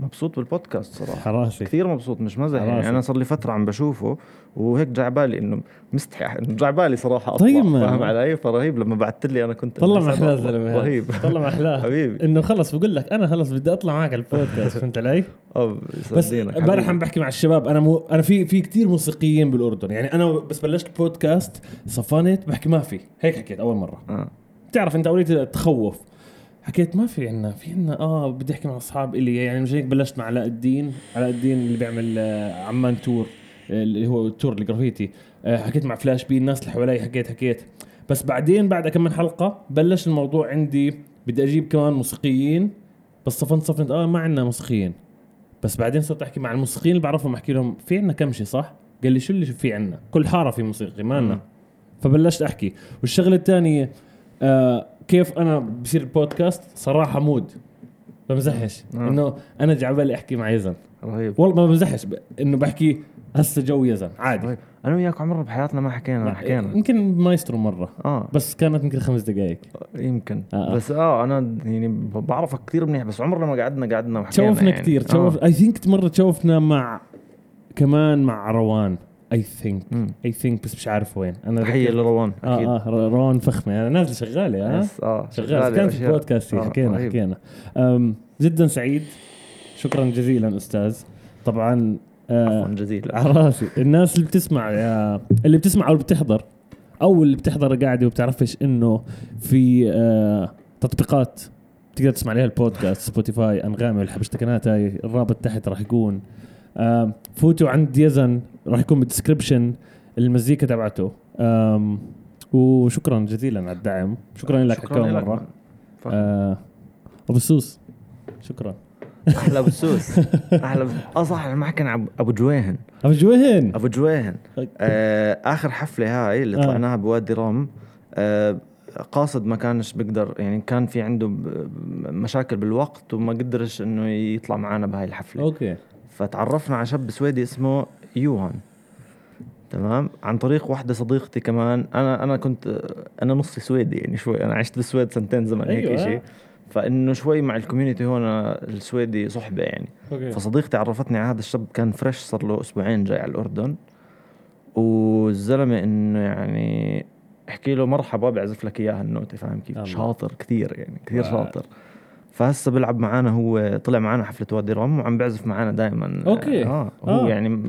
مبسوط بالبودكاست صراحة.
حراسي.
كثير مبسوط مش مزح. يعني أنا صار لي فترة عم بشوفه وهيك جا بالي إنه مستحي. جا بالي صراحة أطلع
طيب
فاهم علي؟ فرهيب لما بعثت لي أنا كنت
طلع محلاه. زلمة.
رهيب.
طلع محلاه
حبيبي.
إنه خلص بقول لك أنا خلص بدي أطلع معك على البودكاست فهمت علي؟ بس امبارح. عم بحكي مع الشباب أنا مو أنا في في كثير موسيقيين بالأردن. يعني أنا بس بلشت البودكاست صفنت بحكي ما في. هيك حكيت أول مرة.
آه.
بتعرف أنت أولية تخوف حكيت ما في عنا في عنا آه بدي أحكي مع أصحاب إلي يعني مش هيك بلشت مع علاء الدين علاء الدين اللي بيعمل آه، عمان تور آه، اللي هو tour ال graffiti. آه، حكيت مع فلاش بي الناس اللي حوالي حكيت حكيت. بس بعدين بعد كم من حلقة بلش الموضوع عندي بدي أجيب كمان موسيقيين. بس صفنت صفنت آه ما عندنا موسيقيين. بس بعدين صرت أحكي مع الموسيقيين اللي بعرفهم أحكي لهم في عندنا كمشي صح؟ قال لي شو اللي في عندنا؟ كل حارة في موسيقي ما
مم.
فبلشت أحكي. والشغلة الثانية آه كيف أنا بصير البودكاست؟ صراحة mood. بمزحش.
آه.
إنه أنا جاي عبالي أحكي مع يزن.
رهيب.
والله ما بمزحش. ب... إنه بحكي هسه جو يزن. عادي.
رهيب. أنا وياك عمرنا بحياتنا ما حكينا حكينا.
يمكن مايسترو مرة.
آه.
بس كانت يمكن خمس دقائق
يمكن.
آه.
بس آه أنا يعني بعرفك كثير منيح بس عمرنا ما قعدنا قعدنا وحكينا
تشوفنا
يعني.
كثير تشوف I think مرة تشوفنا مع كمان مع روان. I
think.
I think بس مش عارف وين. أنا
تحيه لروان
آه
أكيد.
آه ر- روان فخمة. يعني نازلة
شغالة آه
شغال كان في
أشياء.
بودكاست
آه،
حكينا
رهيب.
حكينا. جدا سعيد. شكرا جزيلا أستاذ. طبعا آه
عفوا جزيلا.
على راسي. الناس اللي بتسمع يا اللي بتسمع أو اللي بتحضر أو اللي بتحضر قاعدة وبتعرفش إنه في آه تطبيقات تقدر تسمع عليها البودكاست سبوتيفاي أنغامي والحبشتكنات هاي الرابط تحت راح يكون. آه فوتوا عند يزن. راح يكون بال description المزيكا تبعته. وشكرا جزيلا على الدعم. شكرا لك كم
مرة.
آه أبو سوس. شكرا.
أحلى بالسوس أحلى بس... آه صح إحنا ما حكينا عن أبو جويهن.
أبو جوهن
أبو جويهن. آه آخر حفلة هاي اللي
آه.
طلعناها بوادي رام آه قاصد ما كانش بيقدر يعني كان في عنده مشاكل بالوقت وما قدرش إنه يطلع معنا بهاي الحفلة.
okay.
فتعرفنا على شاب سويدي اسمه يوهان. تمام؟ عن طريق واحدة صديقتي كمان. أنا أنا كنت أنا نصي سويدي يعني شوي. أنا عشت بالسويد سنتين زمان هيك
أيوة.
شيء فإنه شوي مع ال community هون السويدي صحبة يعني.
okay.
فصديقتي عرفتني على هذا الشاب كان fresh صار له أسبوعين جاي على الأردن. والزلمة إنه يعني احكي له مرحبا بيعزف لك إياها النوتة فاهم كيف. شاطر كثير يعني كثير
wow.
شاطر. فهسه بيلعب معنا هو طلع معنا حفلة وادي رم وعم بيعزف معنا دائما
okay.
آه هو
آه.
يعني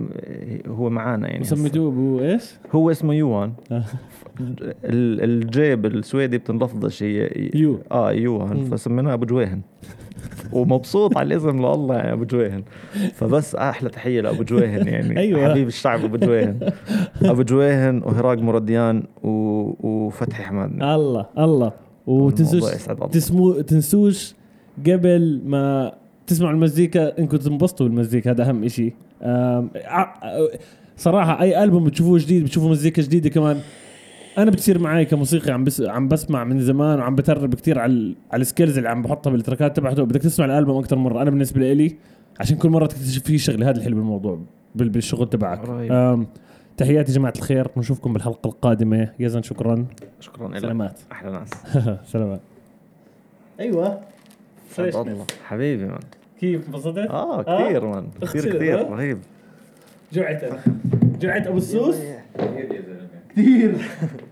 هو معنا يعني.
سميتوه ابو إيش؟
هو اسمه يوان
آه.
ال- ال J بالسويدي بتنلفظش هي
يو.
آه يوهان
مم.
فسميناه أبو جويهن ومبسوط على الاسم لله يعني أبو جويهن فبس أحلى تحية لأبو جويهن يعني
أيوة.
حبيب الشعب أبو جويهن أبو جويهن وهراق مرديان و... وفتحي حمادنا
الله الله وتنسوش. تسمو تنسوش قبل ما تسمعوا المزيكا انكم تنبسطوا بالمزيكا هذا أهم شيء صراحة أي ألبوم بتشوفوه جديد بتشوفوا مزيكا جديدة كمان أنا بتصير معي كموسيقي عم بس عم بسمع من زمان وعم بطرب كثير على ال- على ال scales اللي عم بحطها بالتراكات تبعته. بدك تسمع الألبوم أكثر مرة أنا بالنسبة لي عشان كل مرة تكتشف فيه شغلة هذا الحلو بالموضوع بال- بالشغل تبعك. تحياتي جماعة الخير نشوفكم بالحلقة القادمة. يزن شكرا.
شكرا لك.
سلامات.
أحلى ناس.
سلامات.
أيوه. الله. حبيبي من
كيف انبسطت؟
آه كثير من كثير
أخسر،
كثير.
آه.
رهيب.
جوعت أنا جوعت أبو السوس؟
كثير يا زلمة.
كثير.